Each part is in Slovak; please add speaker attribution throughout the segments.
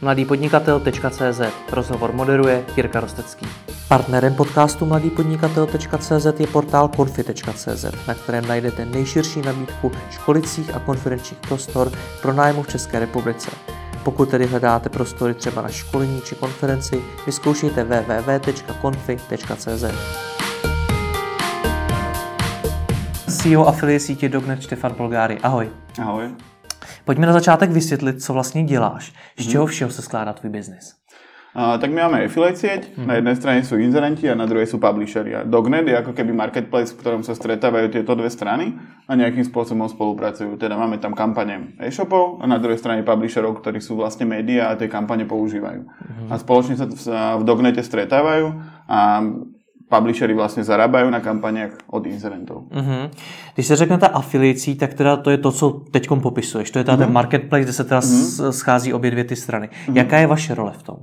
Speaker 1: mladýpodnikatel.cz Rozhovor moderuje Jirka Rostecký. Partnerem podcastu mladýpodnikatel.cz je portál konfi.cz, na kterém najdete nejširší nabídku školicích a konferenčních prostor pro nájmu v České republice. Pokud tedy hledáte prostory třeba na školení či konferenci, vyzkoušejte www.confi.cz. CEO afilié sítě Dognet Štefan Polgáry. Ahoj.
Speaker 2: Ahoj.
Speaker 1: Pojďme na začátek vysvětlit, co vlastně děláš. Z čeho všeho se skládá tvůj biznis?
Speaker 2: Uh, tak my máme affiliate sieť, hmm. na jednej strane sú inzerenti a na druhej sú publishery. A Dognet je ako keby marketplace, v ktorom sa stretávajú tieto dve strany a nejakým spôsobom spolupracujú. Teda máme tam kampane e-shopov a na druhej strane publisherov, ktorí sú vlastne médiá a tie kampane používajú. Hmm. A spoločne sa v Dognete stretávajú a publishery vlastně zarábají na kampaniach od inzerentů.
Speaker 1: Mm-hmm. Když se řekne ta afiliací, tak teda to je to, co teď popisuješ. To je ta mm-hmm. ten marketplace, kde se teda mm-hmm. schází obě dvě ty strany. Mm-hmm. Jaká je vaše role v tom?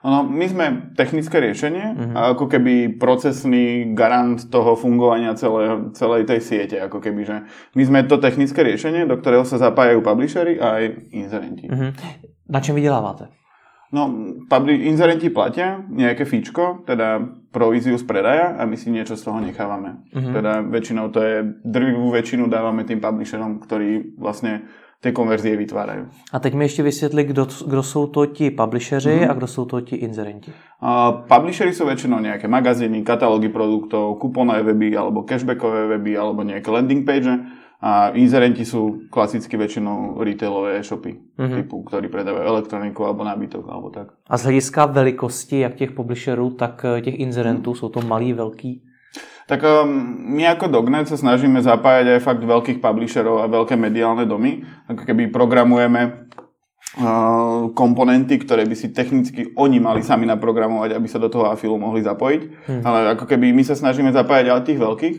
Speaker 2: No, my sme technické riešenie mm-hmm. a ako keby procesný garant toho fungovania celé, celej tej siete. Ako keby, že my sme to technické riešenie, do ktorého sa zapájajú publishery a aj inzerenti. Mm-hmm.
Speaker 1: Na čem vyděláváte?
Speaker 2: No, inzerenti platia nejaké fíčko, teda províziu z predaja a my si niečo z toho nechávame. Uh-huh. Teda väčšinou to je, drvivú väčšinu dávame tým publisherom, ktorí vlastne ty konverzie vytvárají.
Speaker 1: A teď mi ještě vysvětli, kdo, kdo jsou to ti publisheři mm-hmm. a kdo jsou to ti inzerenti.
Speaker 2: Uh, publishery sú väčšinou nejaké magazíny, katalógy produktov, kuponové weby alebo cashbackové weby alebo nejaké landing page a inzerenti sú klasicky väčšinou retailové e-shopy, mm-hmm. typu, ktorí predávajú elektroniku alebo nábytok alebo tak.
Speaker 1: A z hlediska velikosti jak těch publisherů, tak eh, těch inzerentů, mm. jsou to malí, velký?
Speaker 2: Tak um, my ako Dognet sa snažíme zapájať aj fakt veľkých publisherov a veľké mediálne domy. Ako keby programujeme uh, komponenty, ktoré by si technicky oni mali sami naprogramovať, aby sa do toho afilu mohli zapojiť. Hmm. Ale ako keby my sa snažíme zapájať aj tých veľkých,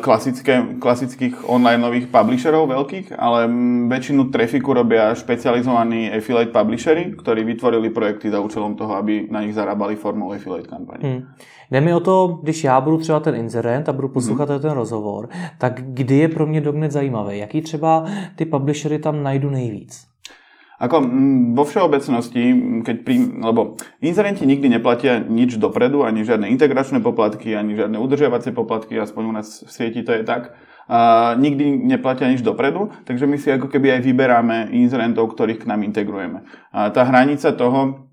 Speaker 2: klasické, klasických online nových publisherov veľkých, ale väčšinu trafiku robia špecializovaní affiliate publishery, ktorí vytvorili projekty za účelom toho, aby na nich zarábali formou affiliate kampaní. Hmm.
Speaker 1: Jde mi o to, když já budu třeba ten inzerent a budu poslouchat hmm. ten rozhovor, tak kdy je pro mě Dognet zajímavý? Jaký třeba ty publishery tam najdu nejvíc?
Speaker 2: Ako vo všeobecnosti, keď pri, lebo inzerenti nikdy neplatia nič dopredu, ani žiadne integračné poplatky, ani žiadne udržiavacie poplatky, aspoň u nás v sieti to je tak. A nikdy neplatia nič dopredu, takže my si ako keby aj vyberáme inzerentov, ktorých k nám integrujeme. A tá hranica toho,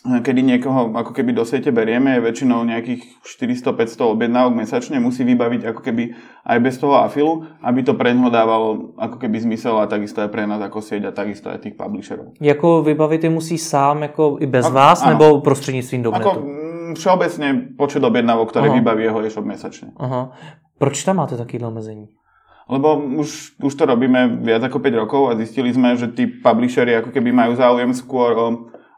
Speaker 2: kedy niekoho ako keby do siete berieme, je väčšinou nejakých 400-500 objednávok mesačne, musí vybaviť ako keby aj bez toho afilu, aby to pre ňoho dávalo ako keby zmysel a takisto aj pre nás ako sieť a takisto aj tých publisherov.
Speaker 1: Jako vybavit je musí sám jako i bez a, vás, ano. nebo prostřednictvím Dognetu?
Speaker 2: Ako mm, všeobecne počet objednávok, ktoré Aha. vybaví jeho e-shop mesačne.
Speaker 1: Aha. Proč tam máte takýhle omezení?
Speaker 2: Lebo už, už to robíme viac ako 5 rokov a zistili sme, že tí publishery ako keby majú záujem skôr o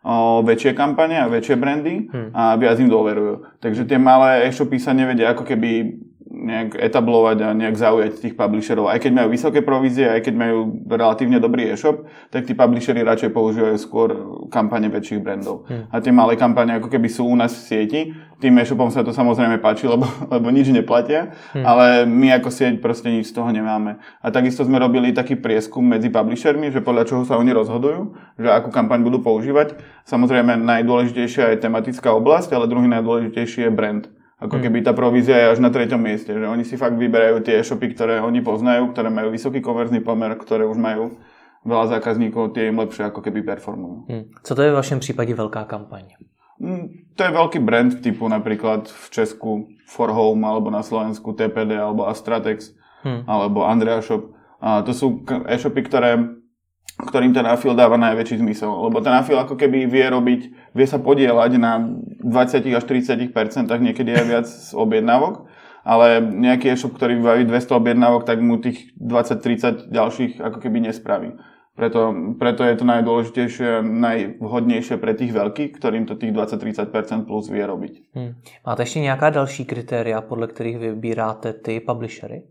Speaker 2: o väčšie kampane a väčšie brandy hmm. a viac im dôverujú. Takže tie malé e-shopy sa nevedia ako keby nejak etablovať a nejak zaujať tých publisherov. Aj keď majú vysoké provízie, aj keď majú relatívne dobrý e-shop, tak tí publishery radšej používajú skôr kampane väčších brandov. Hmm. A tie malé kampane ako keby sú u nás v sieti. Tým e-shopom sa to samozrejme páči, lebo, lebo nič neplatia, hmm. ale my ako sieť proste nič z toho nemáme. A takisto sme robili taký prieskum medzi publishermi, že podľa čoho sa oni rozhodujú, že akú kampaň budú používať. Samozrejme najdôležitejšia je tematická oblasť, ale druhý najdôležitejší je brand. Ako hmm. keby tá provízia je až na treťom mieste, že oni si fakt vyberajú tie e-shopy, ktoré oni poznajú, ktoré majú vysoký konverzný pomer, ktoré už majú veľa zákazníkov, tie im lepšie ako keby performujú. Hmm.
Speaker 1: Co to je v vašem případě velká kampaň?
Speaker 2: Hmm, to je veľký brand typu napríklad v Česku For Home, alebo na Slovensku TPD, alebo Astratex, hmm. alebo Andrea Shop. A to sú e-shopy, ktoré ktorým ten afil dáva najväčší zmysel. Lebo ten afil ako keby vie robiť, vie sa podielať na 20 až 30% niekedy aj viac z objednávok, ale nejaký e-shop, ktorý vybaví 200 objednávok, tak mu tých 20-30 ďalších ako keby nespraví. Preto, preto je to najdôležitejšie, najvhodnejšie pre tých veľkých, ktorým to tých 20-30% plus vie robiť. Hmm.
Speaker 1: Máte ještě nějaká další kritéria, podle kterých vybíráte ty publishery?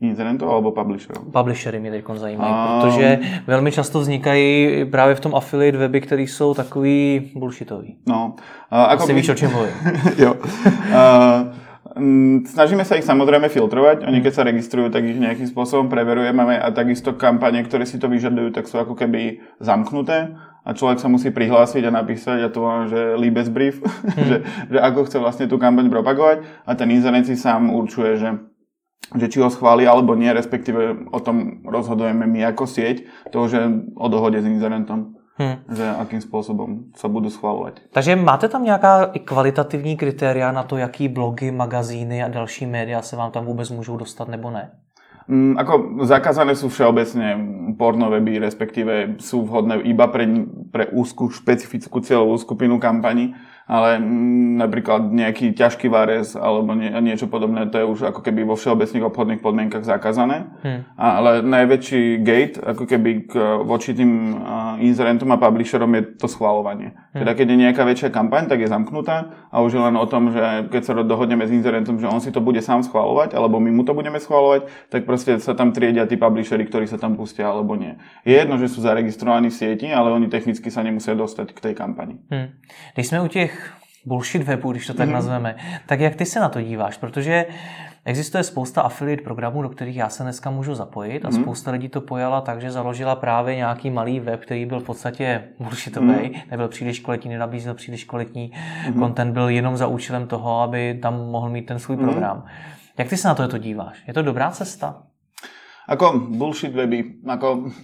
Speaker 2: Inzerentov alebo publisherov?
Speaker 1: Publishery mě teď zajímají, a... protože velmi často vznikají právě v tom affiliate weby, které jsou takový bullshitový.
Speaker 2: No.
Speaker 1: Uh, ako Asi by... víš, o čem mluvím.
Speaker 2: jo. Uh, snažíme sa ich samozrejme filtrovať. Oni keď sa registrujú, tak ich nejakým spôsobom preverujeme a takisto kampane, ktoré si to vyžadujú, tak sú ako keby zamknuté a človek sa musí prihlásiť a napísať, ja to volám, že Liebesbrief, hmm. že, že ako chce vlastne tú kampaň propagovať a ten inzerent si sám určuje, že že či ho schváli alebo nie, respektíve o tom rozhodujeme my ako sieť, to že o dohode s inzerentom. Hmm. Že akým spôsobom sa budú schvalovať.
Speaker 1: Takže máte tam nějaká i kvalitativní kritéria na to, jaký blogy, magazíny a další média se vám tam vůbec můžou dostat nebo ne?
Speaker 2: Mm, ako zakázané sú všeobecne pornoveby, respektíve sú vhodné iba pre, pre úzku špecifickú cieľovú skupinu kampaní ale mm, napríklad nejaký ťažký várez alebo nie, niečo podobné, to je už ako keby vo všeobecných obchodných podmienkach zakázané. Hmm. A, ale najväčší gate ako keby k, voči tým uh, inzerentom a publisherom je to schváľovanie. Hmm. Teda keď je nejaká väčšia kampaň, tak je zamknutá a už je len o tom, že keď sa dohodneme s inzerentom, že on si to bude sám schváľovať, alebo my mu to budeme schváľovať, tak proste sa tam triedia tí publishery, ktorí sa tam pustia alebo nie. Je jedno, že sú zaregistrovaní v sieti, ale oni technicky sa nemusia dostať k tej kampani. Hmm.
Speaker 1: Když jsme u těch bullshit webu, když to tak mm. nazveme. Tak jak ty se na to díváš? Protože existuje spousta affiliate programů, do kterých já se dneska můžu zapojit a mm. spousta lidí to pojala tak, že založila právě nějaký malý web, který byl v podstatě bullshitový, mm. nebyl příliš kvalitní, nenabízel příliš kvalitní mm. content, byl jenom za účelem toho, aby tam mohl mít ten svůj mm. program. Jak ty se na to, to díváš? Je to dobrá cesta?
Speaker 2: Ako bullshit weby, ako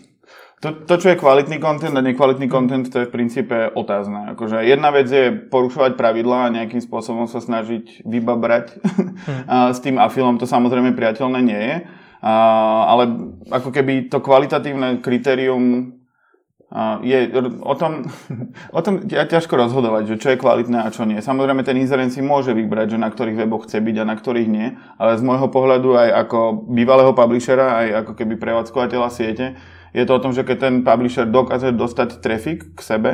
Speaker 2: to, to, čo je kvalitný kontent a nekvalitný kontent, to je v princípe otázne. Akože jedna vec je porušovať pravidlá a nejakým spôsobom sa snažiť vybabrať hmm. s tým afilom, to samozrejme priateľné nie je. A, ale ako keby to kvalitatívne kritérium je o tom, o tom ja ťažko rozhodovať, že čo je kvalitné a čo nie. Samozrejme, ten inzerent si môže vybrať, že na ktorých weboch chce byť a na ktorých nie, ale z môjho pohľadu aj ako bývalého publishera, aj ako keby prevádzkovateľa siete, je to o tom, že keď ten publisher dokáže dostať trafik k sebe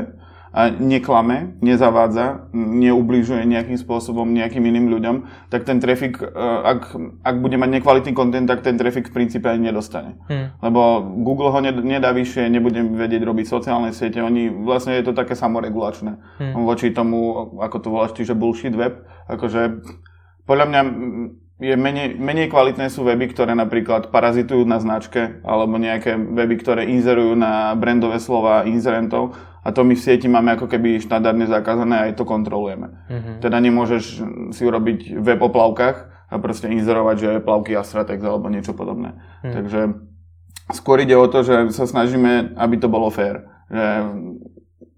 Speaker 2: a neklame, nezavádza, neubližuje nejakým spôsobom nejakým iným ľuďom, tak ten trafik, e, ak, ak bude mať nekvalitný kontent, tak ten trafik v princípe ani nedostane. Hmm. Lebo Google ho nedá vyššie, nebude vedieť robiť sociálne siete, oni vlastne je to také samoregulačné hmm. voči tomu, ako to voláš ty, že bullshit web, akože podľa mňa je menej, menej kvalitné sú weby, ktoré napríklad parazitujú na značke, alebo nejaké weby, ktoré inzerujú na brandové slova inzerentov a to my v sieti máme ako keby štandardne zakázané a aj to kontrolujeme. Mm-hmm. Teda nemôžeš si urobiť web o plavkách a proste inzerovať, že je plavky Astratex alebo niečo podobné. Mm. Takže skôr ide o to, že sa snažíme, aby to bolo fér. Že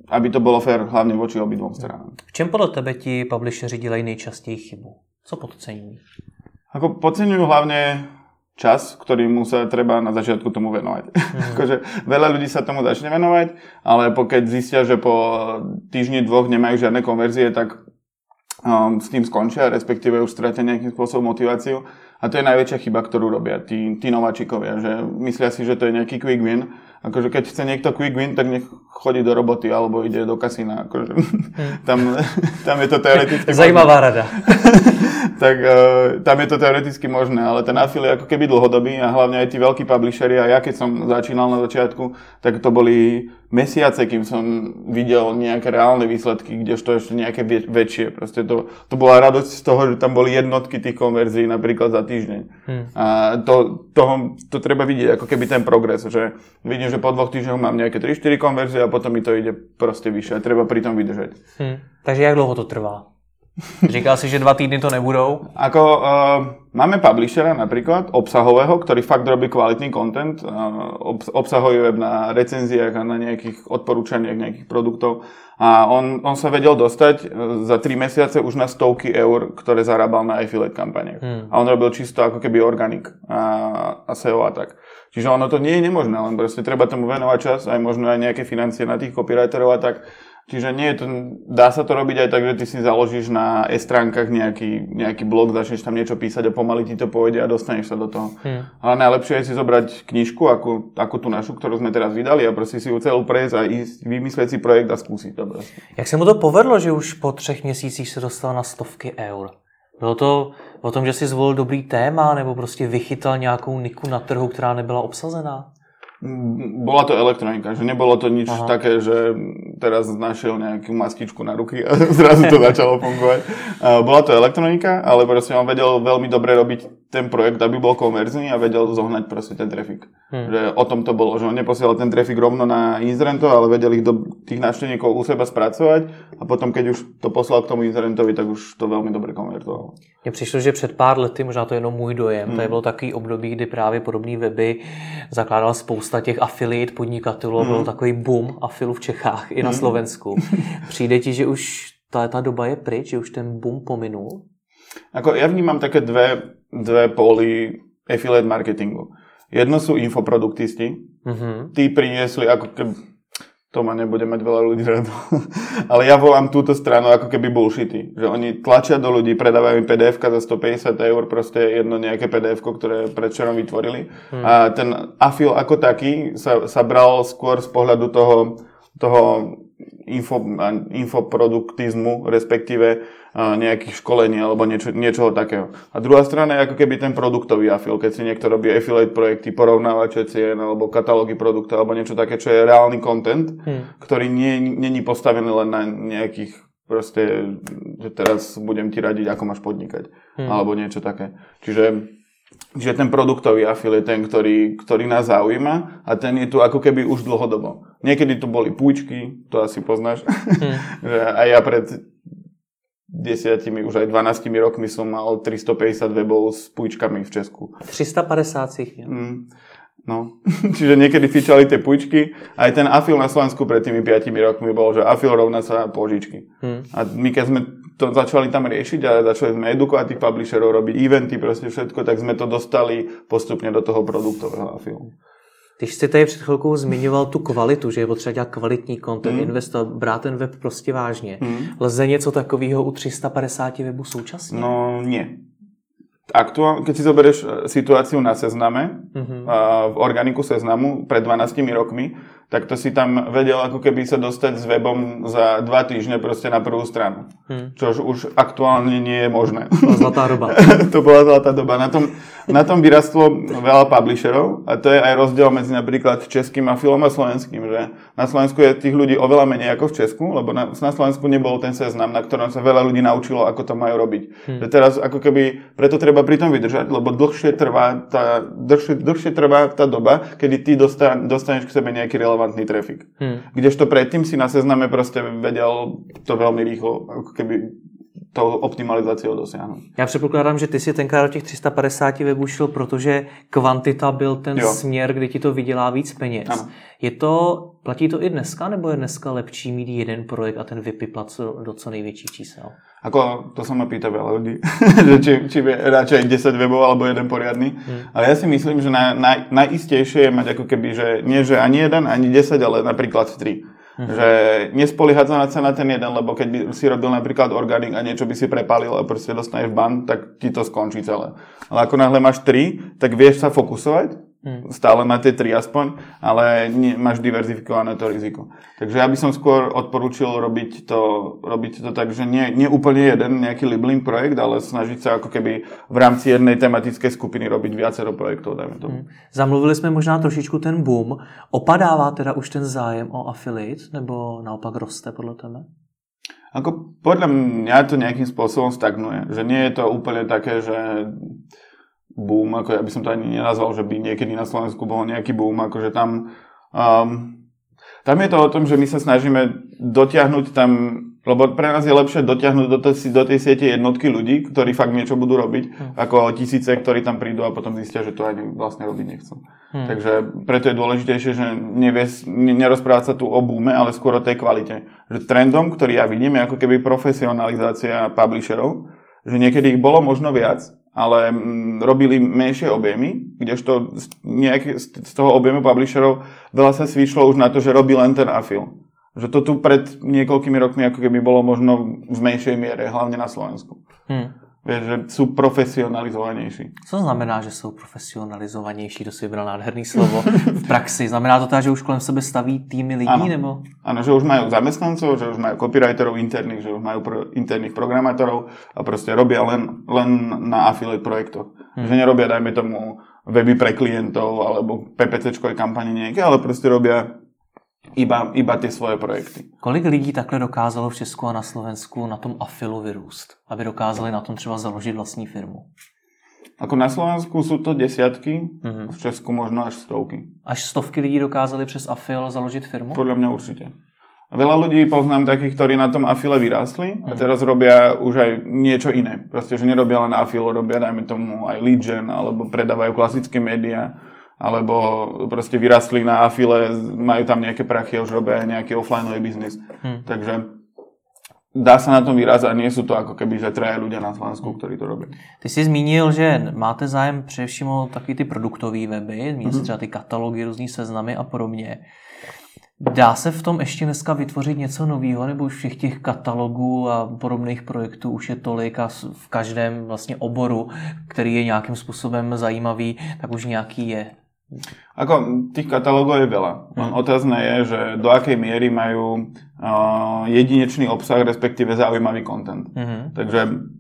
Speaker 2: aby to bolo fér hlavne voči obidvom stranám.
Speaker 1: V čem podle tebe ti publisheri dělají nejčastěji chybu? Co podcení?
Speaker 2: Ako podceňujú hlavne čas, ktorý mu sa treba na začiatku tomu venovať. Mm. akože veľa ľudí sa tomu začne venovať, ale pokiaľ zistia, že po týždni, dvoch nemajú žiadne konverzie, tak um, s tým skončia, respektíve už stratia nejakým spôsobom motiváciu. A to je najväčšia chyba, ktorú robia tí, tí nováčikovia, že myslia si, že to je nejaký quick win akože keď chce niekto quick win, tak nech chodí do roboty alebo ide do kasína. Akože, hmm. tam, tam je to teoreticky
Speaker 1: Zajímavá rada.
Speaker 2: tak uh, tam je to teoreticky možné, ale ten affiliate ako keby dlhodobý a hlavne aj tí veľkí publishery a ja keď som začínal na začiatku, tak to boli mesiace, kým som videl nejaké reálne výsledky, kdežto ešte nejaké väčšie. Proste to, to bola radosť z toho, že tam boli jednotky tých konverzií napríklad za týždeň. Hmm. A to, to, to treba vidieť, ako keby ten progres, že vidím, že po dvoch týždňoch mám nejaké 3-4 konverzie a potom mi to ide proste vyššie. Treba pri tom vydržať.
Speaker 1: Hmm. Takže jak dlho to trvá? Říkal si, že dva týdny to nebudou?
Speaker 2: Ako, uh, máme publishera napríklad, obsahového, ktorý fakt robí kvalitný content, uh, obsahový web na recenziách a na nejakých odporúčaniach nejakých produktov. A on, on sa vedel dostať uh, za 3 mesiace už na stovky eur, ktoré zarábal na affiliate kampaniach. Hmm. A on robil čisto ako keby organik a, a SEO a tak. Čiže ono to nie je nemožné, len proste treba tomu venovať čas, aj možno aj nejaké financie na tých copywriterov a tak. Čiže nie je to, dá sa to robiť aj tak, že ty si založíš na e-stránkach nejaký, nejaký blog, začneš tam niečo písať a pomaly ti to pôjde a dostaneš sa do toho. Hmm. Ale najlepšie je si zobrať knižku, ako, ako tú našu, ktorú sme teraz vydali a proste si ju celú prejsť a ísť, vymyslieť si projekt a skúsiť to proste.
Speaker 1: Jak se mu to povedlo, že už po třech měsících se dostal na stovky eur? Bylo to o tom, že si zvolil dobrý téma, nebo prostě vychytal nějakou niku na trhu, která nebyla obsazená?
Speaker 2: Bola to elektronika, že nebolo to nič Aha. také, že teraz našiel nejakú mastičku na ruky a zrazu to začalo fungovať. Bola to elektronika, ale proste on vedel veľmi dobre robiť ten projekt, aby bol komerzný a vedel zohnať proste ten trafik. Hmm. Že o tom to bolo, že on neposielal ten trafik rovno na inzerentov, ale vedel ich do tých návštevníkov u seba spracovať a potom, keď už to poslal k tomu inzerentovi, tak už to veľmi dobre konvertoval.
Speaker 1: Mně přišlo, že před pár lety, možná to je jenom můj dojem, hmm. to je bylo takový období, kdy právě podobné weby zakládal spousta těch affiliate podnikatelů, hmm. byl takový boom afilu v Čechách i na hmm. Slovensku. Přijde ti, že už ta, ta doba je pryč, že už ten boom pominul?
Speaker 2: Ako ja vnímam také dve, dve póly affiliate marketingu. Jedno sú infoproduktisti. Mm-hmm. Tí priniesli ako keby to ma nebude mať veľa ľudí rado. Ale ja volám túto stranu ako keby bullshity. Že oni tlačia do ľudí, predávajú im pdf za 150 eur, proste jedno nejaké pdf ktoré predčerom vytvorili. Hmm. A ten afil ako taký sa, sa bral skôr z pohľadu toho, toho info, infoproduktizmu, respektíve nejakých školení alebo niečo, niečoho takého. A druhá strana je ako keby ten produktový afil, keď si niekto robí affiliate projekty, porovnávače cien alebo katalógy produktov alebo niečo také, čo je reálny content, hmm. ktorý nie, není postavený len na nejakých proste, že teraz budem ti radiť, ako máš podnikať. Hmm. Alebo niečo také. Čiže Čiže ten produktový afil je ten, ktorý, ktorý nás zaujíma a ten je tu ako keby už dlhodobo. Niekedy tu boli púčky, to asi poznáš. Hmm. aj ja pred desiatimi, už aj 12 rokmi som mal 350 webov s pújčkami v Česku.
Speaker 1: 350 si ich mm,
Speaker 2: No, čiže niekedy fičali tie pújčky. Aj ten afil na Slovensku pred tými 5 rokmi bol, že afil rovná sa požičky. Hmm. A my keď sme to začali tam riešiť a začali sme edukovať tých publisherov, robiť eventy, proste všetko, tak sme to dostali postupne do toho produktového afilu.
Speaker 1: Když jsi tady před chvilkou zmiňoval tu kvalitu, že je potřeba dělat kvalitní content, mm. investovat, brát ten web prostě vážně. Mm. Lze něco takového u 350 webů současně?
Speaker 2: No nie. Aktuálne, keď si zoberieš e, situáciu na sezname, mm-hmm. v organiku seznamu pred 12 rokmi, tak to si tam vedel ako keby sa dostať s webom za dva týždne proste na prvú stranu. Hmm. Čo už aktuálne nie je možné.
Speaker 1: To zlatá doba.
Speaker 2: to bola zlatá doba. Na tom, na tom vyrastlo veľa publisherov a to je aj rozdiel medzi napríklad českým afilom a slovenským. Že na Slovensku je tých ľudí oveľa menej ako v Česku, lebo na, na Slovensku nebol ten seznam, na ktorom sa veľa ľudí naučilo, ako to majú robiť. Hmm. Že teraz ako keby, preto treba pri tom vydržať, lebo dlhšie trvá tá, dlhšie, dlhšie trvá tá doba, kedy ty dostaneš k sebe nejaký relevant relevantný trafik. Hmm. Kdežto predtým si na sezname proste vedel to veľmi rýchlo, ako keby to optimalizáciou dosiahnuť.
Speaker 1: Já předpokládám, že ty si tenkrát do těch 350 webů šel, protože kvantita byl ten jo. směr, kdy ti to vydělá víc peněz. Ano. Je to, platí to i dneska, nebo je dneska lepší mít jeden projekt a ten vypiplat do co největších čísel?
Speaker 2: Ako, to sa ma pýta veľa ľudí, že či, či je radšej 10 webov alebo jeden poriadny. Hmm. Ale ja si myslím, že na, na, najistejšie je mať ako keby, že nie že ani jeden, ani 10, ale napríklad 3. Hmm. Že nespoliehať sa na ten jeden, lebo keď by si robil napríklad organik a niečo by si prepálil a proste dostaneš ban, tak ti to skončí celé. Ale ako náhle máš 3, tak vieš sa fokusovať. Stále na tie tri aspoň, ale nie, máš diverzifikované to riziko. Takže ja by som skôr odporúčil robiť to, robiť to tak, že nie, nie úplne jeden nejaký libling projekt, ale snažiť sa ako keby v rámci jednej tematickej skupiny robiť viacero projektov, dajme tomu. Hmm.
Speaker 1: Zamluvili jsme možná trošičku ten boom. Opadává teda už ten zájem o affiliate, nebo naopak roste podle tebe?
Speaker 2: Ako podľa mňa to nejakým spôsobom stagnuje. Že nie je to úplne také, že boom, ako ja by som to ani nenazval, že by niekedy na Slovensku bol nejaký boom, akože tam um, tam je to o tom, že my sa snažíme dotiahnuť tam, lebo pre nás je lepšie dotiahnuť do tej, do tej siete jednotky ľudí, ktorí fakt niečo budú robiť, hmm. ako tisíce, ktorí tam prídu a potom zistia, že to ani vlastne robiť nechcú. Hmm. Takže preto je dôležitejšie, že nevie, nerozprávať sa tu o boome, ale skôr o tej kvalite. Že trendom, ktorý ja vidím, je ako keby profesionalizácia publisherov, že niekedy ich bolo možno viac, ale mm, robili menšie objemy, kdežto z toho objemu publisherov veľa sa svišlo už na to, že robí len ten afil. Že to tu pred niekoľkými rokmi ako keby bolo možno v menšej miere, hlavne na Slovensku. Hmm. Vieš, že sú profesionalizovanejší.
Speaker 1: Co znamená, že jsou profesionalizovanější? To si vybral nádherný slovo v praxi. Znamená to teda, že už kolem sebe staví týmy lidí? Ano. Nebo?
Speaker 2: Áno, že už majú zamestnancov, že už majú copywriterov interných, že už majú pro, interných programátorov a proste robia len, len na affiliate projektoch. Hmm. Že nerobia, dajme tomu, weby pre klientov alebo PPCčkové kampane nejaké, ale proste robia iba, iba ty svoje projekty.
Speaker 1: Kolik lidí takhle dokázalo v Česku a na Slovensku na tom afilu vyrůst, aby dokázali na tom třeba založit vlastní firmu?
Speaker 2: Ako na Slovensku sú to desiatky, mm-hmm. v Česku možno až stovky.
Speaker 1: Až stovky lidí dokázali přes Afil založit firmu?
Speaker 2: Podľa mňa určite. Veľa ľudí poznám takých, ktorí na tom afile vyrástli a mhm. teraz robia už aj niečo iné. Proste, že nerobia len afil, robia dajme tomu aj lead gen, alebo predávajú klasické médiá alebo proste vyrastli na afile, majú tam nejaké prachy už robia nejaký offlineový biznis. Hmm. Takže dá sa na tom vyrazať a nie sú to ako keby, že traja ľudia na Slovensku, ktorí to robí.
Speaker 1: Ty jsi zmínil, že máte zájem především o taky ty produktové weby, zmínil mm-hmm. třeba ty katalogy, různý seznamy a podobně. Dá se v tom ještě dneska vytvořit něco nového, nebo už všech těch katalogů a podobných projektů už je tolik a v každém vlastně oboru, který je nějakým způsobem zajímavý, tak už nějaký je?
Speaker 2: Ako tých katalógov je veľa. Len hmm. otázne je, že do akej miery majú uh, jedinečný obsah, respektíve zaujímavý content. Hmm. Takže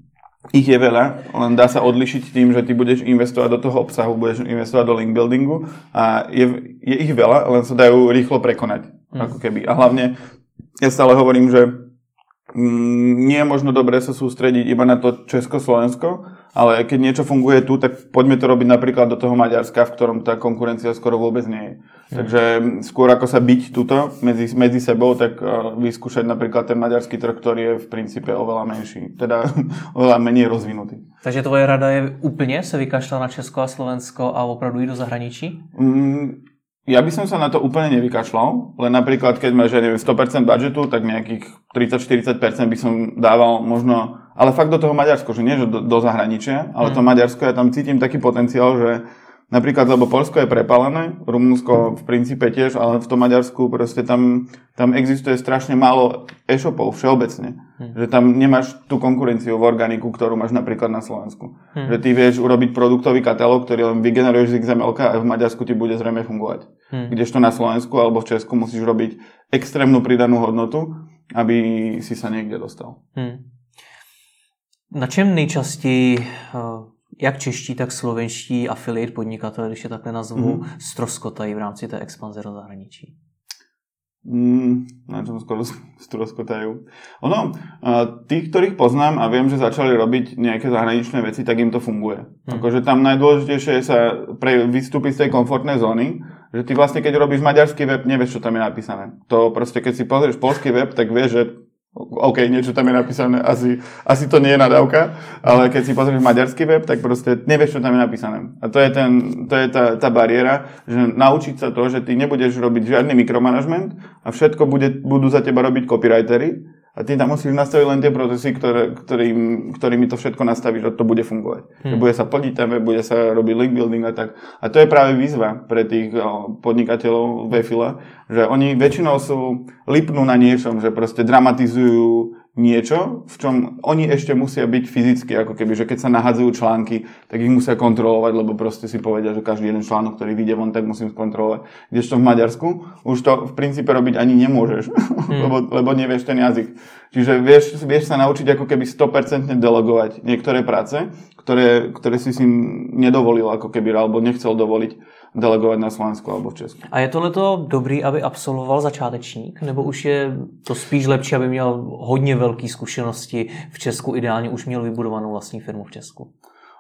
Speaker 2: ich je veľa, len dá sa odlišiť tým, že ty budeš investovať do toho obsahu, budeš investovať do link buildingu a je, je ich veľa, len sa dajú rýchlo prekonať. Hmm. Ako keby. A hlavne ja stále hovorím, že mm, nie je možno dobre sa sústrediť iba na to Česko-Slovensko, ale keď niečo funguje tu, tak poďme to robiť napríklad do toho Maďarska, v ktorom tá konkurencia skoro vôbec nie je. Mm. Takže skôr ako sa byť tuto medzi, medzi sebou, tak uh, vyskúšať napríklad ten maďarský trh, ktorý je v princípe oveľa menší, teda oveľa menej rozvinutý.
Speaker 1: Takže tvoje rada je úplne sa vykašľať na Česko a Slovensko a opravdu ísť do zahraničí?
Speaker 2: Mm, ja by som sa na to úplne nevykašľal, len napríklad, keď máš, neviem, 100% budžetu, tak nejakých 30-40% by som dával možno, ale fakt do toho Maďarsko, že nie že do, do zahraničia, ale mm. to Maďarsko, ja tam cítim taký potenciál, že Napríklad, lebo Polsko je prepalené, Rumunsko v princípe tiež, ale v tom Maďarsku proste tam, tam existuje strašne málo e-shopov všeobecne. Hmm. Že tam nemáš tú konkurenciu v organiku, ktorú máš napríklad na Slovensku. Hmm. Že ty vieš urobiť produktový katalóg, ktorý len vygeneruješ z XML a v Maďarsku ti bude zrejme fungovať. Hmm. Kdežto na Slovensku alebo v Česku musíš robiť extrémnu pridanú hodnotu, aby si sa niekde dostal. Hmm.
Speaker 1: Na čem nejčastěji uh jak čeští, tak slovenští affiliate podnikatelé, když je takhle nazvu, mm-hmm. stroskotají v rámci té expanze do zahraničí?
Speaker 2: Mm, na čom skoro stroskotajú. Ono, tých, ktorých poznám a viem, že začali robiť nejaké zahraničné veci, tak im to funguje. Hmm. Akože tam najdôležitejšie je sa pre, vystúpiť z tej komfortnej zóny, že ty vlastne, keď robíš maďarský web, nevieš, čo tam je napísané. To proste, keď si pozrieš polský web, tak vieš, že OK, niečo tam je napísané, asi, asi to nie je nadávka, ale keď si pozrieš maďarský web, tak proste nevieš, čo tam je napísané. A to je, ten, to je tá, tá bariéra, že naučiť sa to, že ty nebudeš robiť žiadny mikromanagement a všetko bude, budú za teba robiť copywritery, a ty tam musíš nastaviť len tie procesy, ktoré, ktorým, ktorými to všetko nastavíš a to bude fungovať. Hmm. Bude sa plniť tam, bude sa robiť link building a tak. A to je práve výzva pre tých podnikateľov v file, že oni väčšinou sú, lipnú na niečom, že proste dramatizujú niečo, v čom oni ešte musia byť fyzicky, ako keby, že keď sa nahadzujú články, tak ich musia kontrolovať, lebo proste si povedia, že každý jeden článok, ktorý vyjde von, tak musím skontrolovať. Kdežto v Maďarsku už to v princípe robiť ani nemôžeš, hmm. lebo, lebo nevieš ten jazyk. Čiže vieš, vieš sa naučiť ako keby 100% delegovať niektoré práce, ktoré, ktoré si si nedovolil ako keby, alebo nechcel dovoliť delegovat na Slovensku alebo v Česku.
Speaker 1: A je tohleto dobrý, aby absolvoval začátečník, nebo už je to spíš lepší, aby měl hodně velké zkušenosti v Česku, ideálně už měl vybudovanou vlastní firmu v Česku?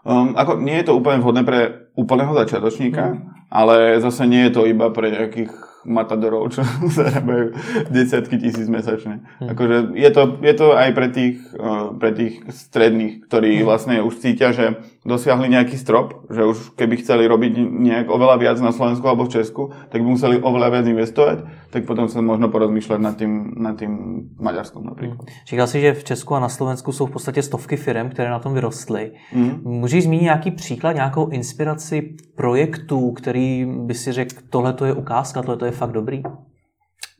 Speaker 2: Um, ako, nie je to úplne vhodné pre úplného začiatočníka, mm. ale zase nie je to iba pre nejakých matadorov, čo zarábajú desiatky tisíc mesačne. Hmm. Akože je to, je to aj pre tých, uh, pre tých stredných, ktorí hmm. vlastne už cítia, že dosiahli nejaký strop, že už keby chceli robiť nejak oveľa viac na Slovensku alebo v Česku, tak by museli oveľa viac investovať, tak potom sa možno porozmýšľať nad tým, nad tým Maďarskom napríklad.
Speaker 1: Hmm. Říkal si, že v Česku a na Slovensku jsou v podstatě stovky firm, které na tom vyrostly. Hmm. Můžeš zmínit nějaký příklad, nějakou inspiraci projektů, který by si řekl, tohle je ukázka, tohle je fakt dobrý?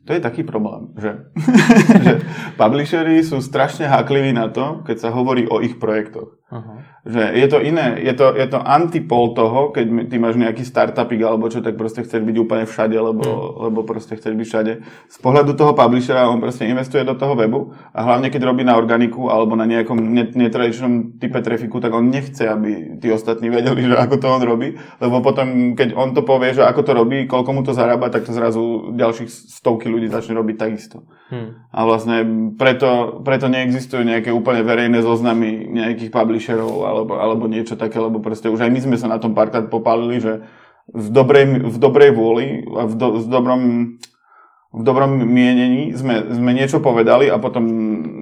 Speaker 2: To je taký problém, že, že publishery sú strašne hákliví na to, keď sa hovorí o ich projektoch. Uh-huh. Že je to iné, je to, je to antipol toho, keď ty máš nejaký startupik alebo čo, tak proste chceš byť úplne všade, lebo, uh-huh. lebo proste chceš byť všade. Z pohľadu toho publishera on proste investuje do toho webu a hlavne keď robí na organiku alebo na nejakom netradičnom type trafiku, tak on nechce, aby tí ostatní vedeli, že ako to on robí, lebo potom, keď on to povie, že ako to robí, koľko mu to zarába, tak to zrazu ďalších stovky ľudí začne robiť takisto. Hmm. A vlastne preto, preto neexistujú nejaké úplne verejné zoznamy nejakých publisherov alebo, alebo niečo také, lebo proste už aj my sme sa na tom párkrát popálili, že v dobrej, v dobrej vôli a v, do, v dobrom v dobrom mienení sme, sme niečo povedali a potom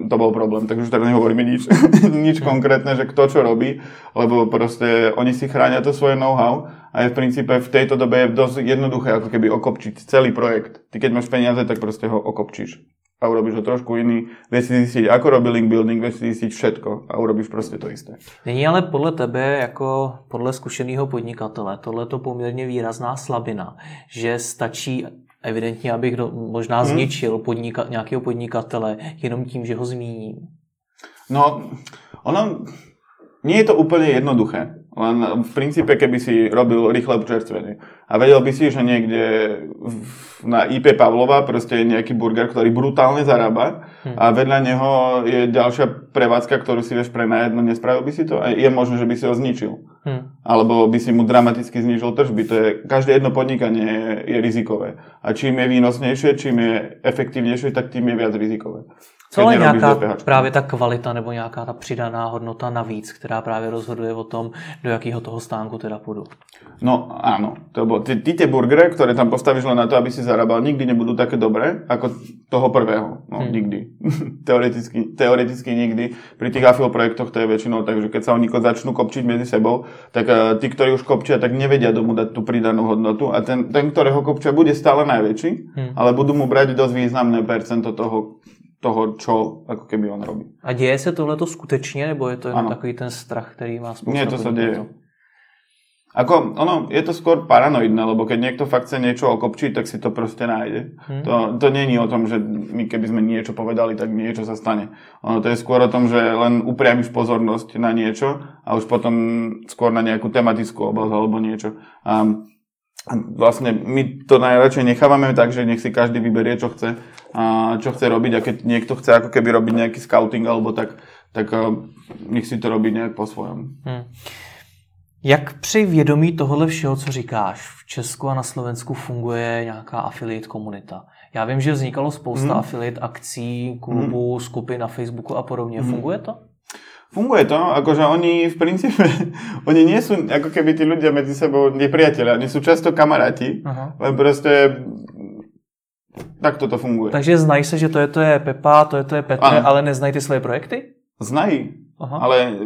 Speaker 2: to bol problém. Takže už teraz nehovoríme nič, nič konkrétne, že kto čo robí, lebo proste oni si chránia to svoje know-how a je v princípe v tejto dobe je dosť jednoduché ako keby okopčiť celý projekt. Ty keď máš peniaze, tak proste ho okopčíš a urobíš ho trošku iný, vieš si zistiť, ako robí link building, vieš si zistiť všetko a urobíš prostě to isté.
Speaker 1: Není ale podle tebe, jako podle zkušeného podnikatele, tohle to poměrně výrazná slabina, že stačí evidentně, abych do, možná hmm. zničil podnika, nějakého podnikatele jenom tím, že ho zmíním.
Speaker 2: No, ono, nie je to úplne jednoduché. Len v princípe, keby si robil rýchle čerstvenie a vedel by si, že niekde na IP Pavlova proste je nejaký burger, ktorý brutálne zarába hm. a vedľa neho je ďalšia prevádzka, ktorú si vieš prenajať, no nespravil by si to a je možné, že by si ho zničil. Hm. Alebo by si mu dramaticky znižil tržby. To je, každé jedno podnikanie je, je rizikové. A čím je výnosnejšie, čím je efektívnejšie, tak tým je viac rizikové.
Speaker 1: Co je nějaká právě ta kvalita nebo nějaká ta přidaná hodnota navíc, která právě rozhoduje o tom, do jakého toho stánku teda půjdu?
Speaker 2: No áno, to bolo, ty, ty tie burgery, ktoré tam postavíš len na to, aby si zarábal, nikdy nebudú také dobré ako toho prvého. No, hmm. nikdy. teoreticky, teoreticky nikdy. Pri tých afil projektoch to je väčšinou tak, že keď sa oni začnú kopčiť medzi sebou, tak uh, tí, ktorí už kopčia, tak nevedia tomu dať tú pridanú hodnotu a ten, ten ktorého kopčia, bude stále najväčší, hmm. ale budú mu brať dosť významné percento toho, toho, čo ako keby on robí.
Speaker 1: A děje se tohleto skutečně, nebo je to jen takový ten strach, který má spousta
Speaker 2: Nie, to sa deje. Ako, ono, je to skôr paranoidné, lebo keď niekto fakt chce niečo okopčiť, tak si to proste nájde. Hmm. To, to není o tom, že my keby sme niečo povedali, tak niečo sa stane. Ono to je skôr o tom, že len upriamiš pozornosť na niečo a už potom skôr na nejakú tematickú oblasť alebo niečo. A vlastne my to najradšej nechávame tak, že nech si každý vyberie, čo chce, a čo chce robiť a keď niekto chce ako keby robiť nejaký scouting alebo tak, tak nech si to robí nejak po svojom. Hmm.
Speaker 1: Jak při vědomí tohle všeho, co říkáš, v Česku a na Slovensku funguje nějaká affiliate komunita? Já vím, že vznikalo spousta hmm. affiliate akcí, klubů, hmm. skupin na Facebooku a podobně. Hmm. Funguje to?
Speaker 2: Funguje to, akože oni v princípe, oni nie sú ako keby tí ľudia medzi sebou nepriatelia, oni sú často kamaráti, Aha. len proste tak toto funguje.
Speaker 1: Takže znají se, že to je, to je Pepa, to je, to je Petr, ano. ale neznají ty svoje projekty?
Speaker 2: Znají, Aha. ale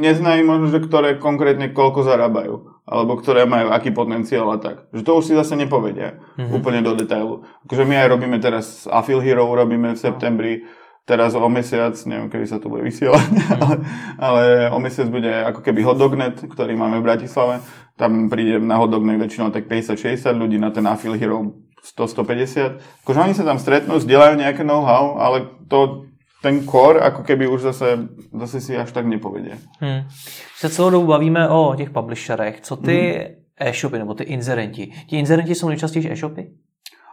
Speaker 2: neznají možno, že ktoré konkrétne koľko zarábajú alebo ktoré majú aký potenciál a tak. Že to už si zase nepovedia mm-hmm. úplne do detailu. Akože my aj robíme teraz Afil Hero, robíme v septembri, teraz o mesiac, neviem, kedy sa to bude vysielať, ale, ale o mesiac bude ako keby Hodognet, ktorý máme v Bratislave. Tam príde na Hodognet väčšinou tak 50-60 ľudí, na ten Afil Hero 100-150. Akože oni sa tam stretnú, zdieľajú nejaké know-how, ale to ten core ako keby už zase, zase si až tak nepovedie. Hmm.
Speaker 1: Se celou dobu bavíme o těch publisherech. Co ty hmm. e-shopy nebo ty inzerenti? Ti inzerenti jsou nejčastější e-shopy?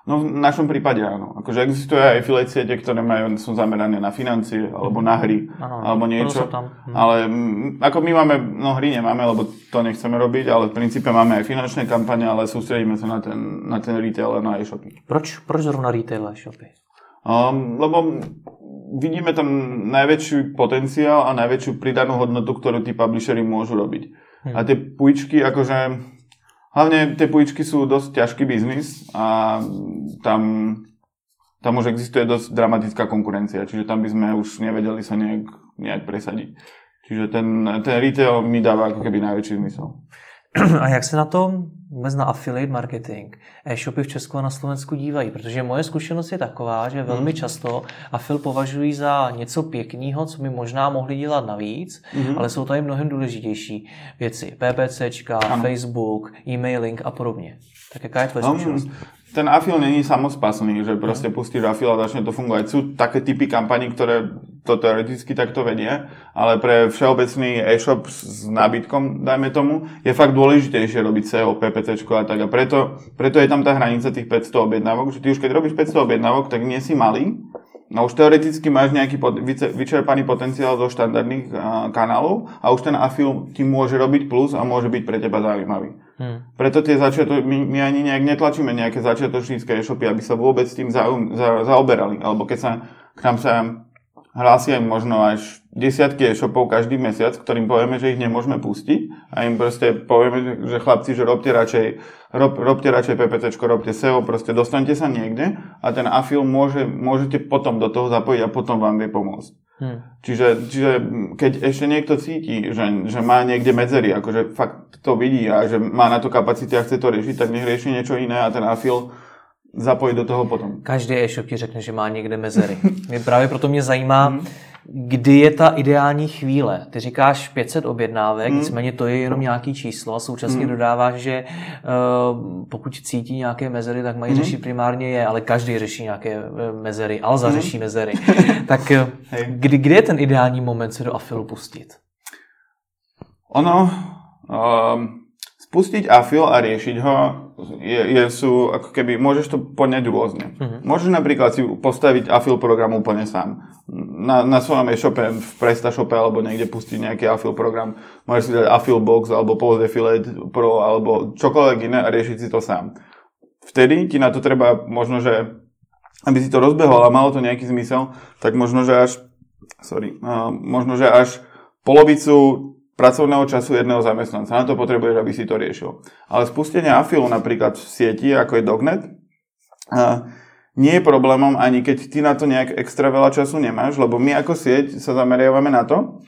Speaker 2: No v našom prípade áno. Akože existuje aj affiliate siete, ktoré majú, sú zamerané na financie, alebo na hry, ano, alebo niečo. Tam. Hm. Ale m, ako my máme, no hry nemáme, lebo to nechceme robiť, ale v princípe máme aj finančné kampane, ale sústredíme sa na ten, na ten retail a na e-shopy.
Speaker 1: Proč, proč zrovna retail a e-shopy?
Speaker 2: Um, lebo vidíme tam najväčší potenciál a najväčšiu pridanú hodnotu, ktorú tí publishery môžu robiť. Hmm. A tie pújčky, akože Hlavne tie pojičky sú dosť ťažký biznis a tam, tam už existuje dosť dramatická konkurencia, čiže tam by sme už nevedeli sa nejak, nejak presadiť. Čiže ten, ten retail mi dáva ako keby najväčší zmysel.
Speaker 1: A jak se na to vůbec na affiliate marketing e-shopy v Česku a na Slovensku dívají? Protože moje zkušenost je taková, že velmi hmm. často affil považují za něco pěkného, co by možná mohli dělat navíc, mm. ale jsou tady mnohem důležitější věci. PPCčka, ano. Facebook, e-mailing a podobně. Tak jaká je tvoje zkušenost?
Speaker 2: Ten afil není samospasný, že proste pustíš afil a začne to fungovať. Sú také typy kampaní, ktoré to teoreticky takto vedie, ale pre všeobecný e-shop s nábytkom, dajme tomu, je fakt dôležitejšie robiť SEO, PPC a tak. A preto, preto je tam tá hranica tých 500 objednávok, že ty už keď robíš 500 objednávok, tak nie si malý, No už teoreticky máš nejaký pot, vyčerpaný potenciál zo štandardných uh, kanálov a už ten afil ti môže robiť plus a môže byť pre teba zaujímavý. Hmm. Preto tie začiato, my, my ani nejak netlačíme nejaké začiatočnícke e-shopy, aby sa vôbec tým zaum, za, zaoberali. Alebo keď sa k nám sa hlási aj možno až desiatky e-shopov každý mesiac, ktorým povieme, že ich nemôžeme pustiť a im proste povieme, že chlapci, že robte radšej rob, robte radšej PPC, robte SEO, proste dostanete sa niekde a ten afil môže, môžete potom do toho zapojiť a potom vám vie pomôcť. Hmm. Čiže, čiže keď ešte niekto cíti, že, že má niekde medzery, akože fakt to vidí a že má na to kapacity a chce to riešiť, tak nech rieši niečo iné a ten afil zapojiť do toho potom.
Speaker 1: Každý e-shop ti řekne, že má někde mezery. Mě právě proto mě zajímá, hmm kdy je ta ideální chvíle. Ty říkáš 500 objednávek, hmm. nicméně to je jenom nějaký číslo a současně hmm. dodáváš, že uh, pokud cítí nějaké mezery, tak mají hmm. řešit primárně je, ale každý řeší nějaké eh, mezery, Alza hmm. řeší mezery. tak eh, kdy, kdy je ten ideální moment se do afilu pustit?
Speaker 2: Ono, um, spustiť afil a riešiť ho je, je, sú ako keby, môžeš to poňať rôzne. Uh-huh. Môžeš napríklad si postaviť afil program úplne sám. Na, na svojom e-shope, v PrestaShope alebo niekde pustiť nejaký afil program. Môžeš si dať afil box alebo post affiliate pro alebo čokoľvek iné a riešiť si to sám. Vtedy ti na to treba možno, že aby si to rozbehol a malo to nejaký zmysel, tak možno, že až sorry, možno, že až polovicu pracovného času jedného zamestnanca. Na to potrebuješ, aby si to riešil. Ale spustenie afilu napríklad v sieti, ako je Dognet, nie je problémom ani keď ty na to nejak extra veľa času nemáš, lebo my ako sieť sa zameriavame na to,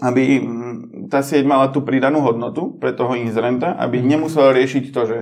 Speaker 2: aby mm, tá sieť mala tú pridanú hodnotu pre toho inzerenta, aby nemusel riešiť to, že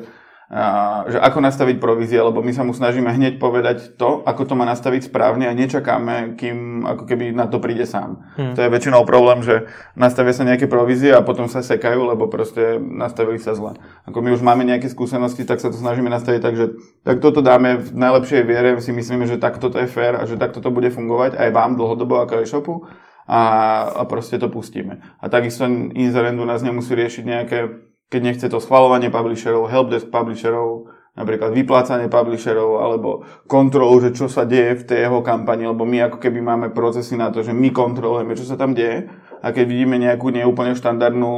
Speaker 2: že ako nastaviť provízie, lebo my sa mu snažíme hneď povedať to, ako to má nastaviť správne a nečakáme, kým ako keby na to príde sám. Hmm. To je väčšinou problém, že nastavia sa nejaké provízie a potom sa sekajú, lebo proste nastavili sa zle. Ako my už máme nejaké skúsenosti, tak sa to snažíme nastaviť tak, že tak toto dáme v najlepšej viere, si myslíme, že takto to je fér a že takto to bude fungovať aj vám dlhodobo ako e-shopu a, a proste to pustíme. A takisto inzerent u nás nemusí riešiť nejaké keď nechce to schvalovanie publisherov, helpdesk publisherov, napríklad vyplácanie publisherov alebo kontrolu, že čo sa deje v tej jeho kampani, lebo my ako keby máme procesy na to, že my kontrolujeme, čo sa tam deje a keď vidíme nejakú neúplne štandardnú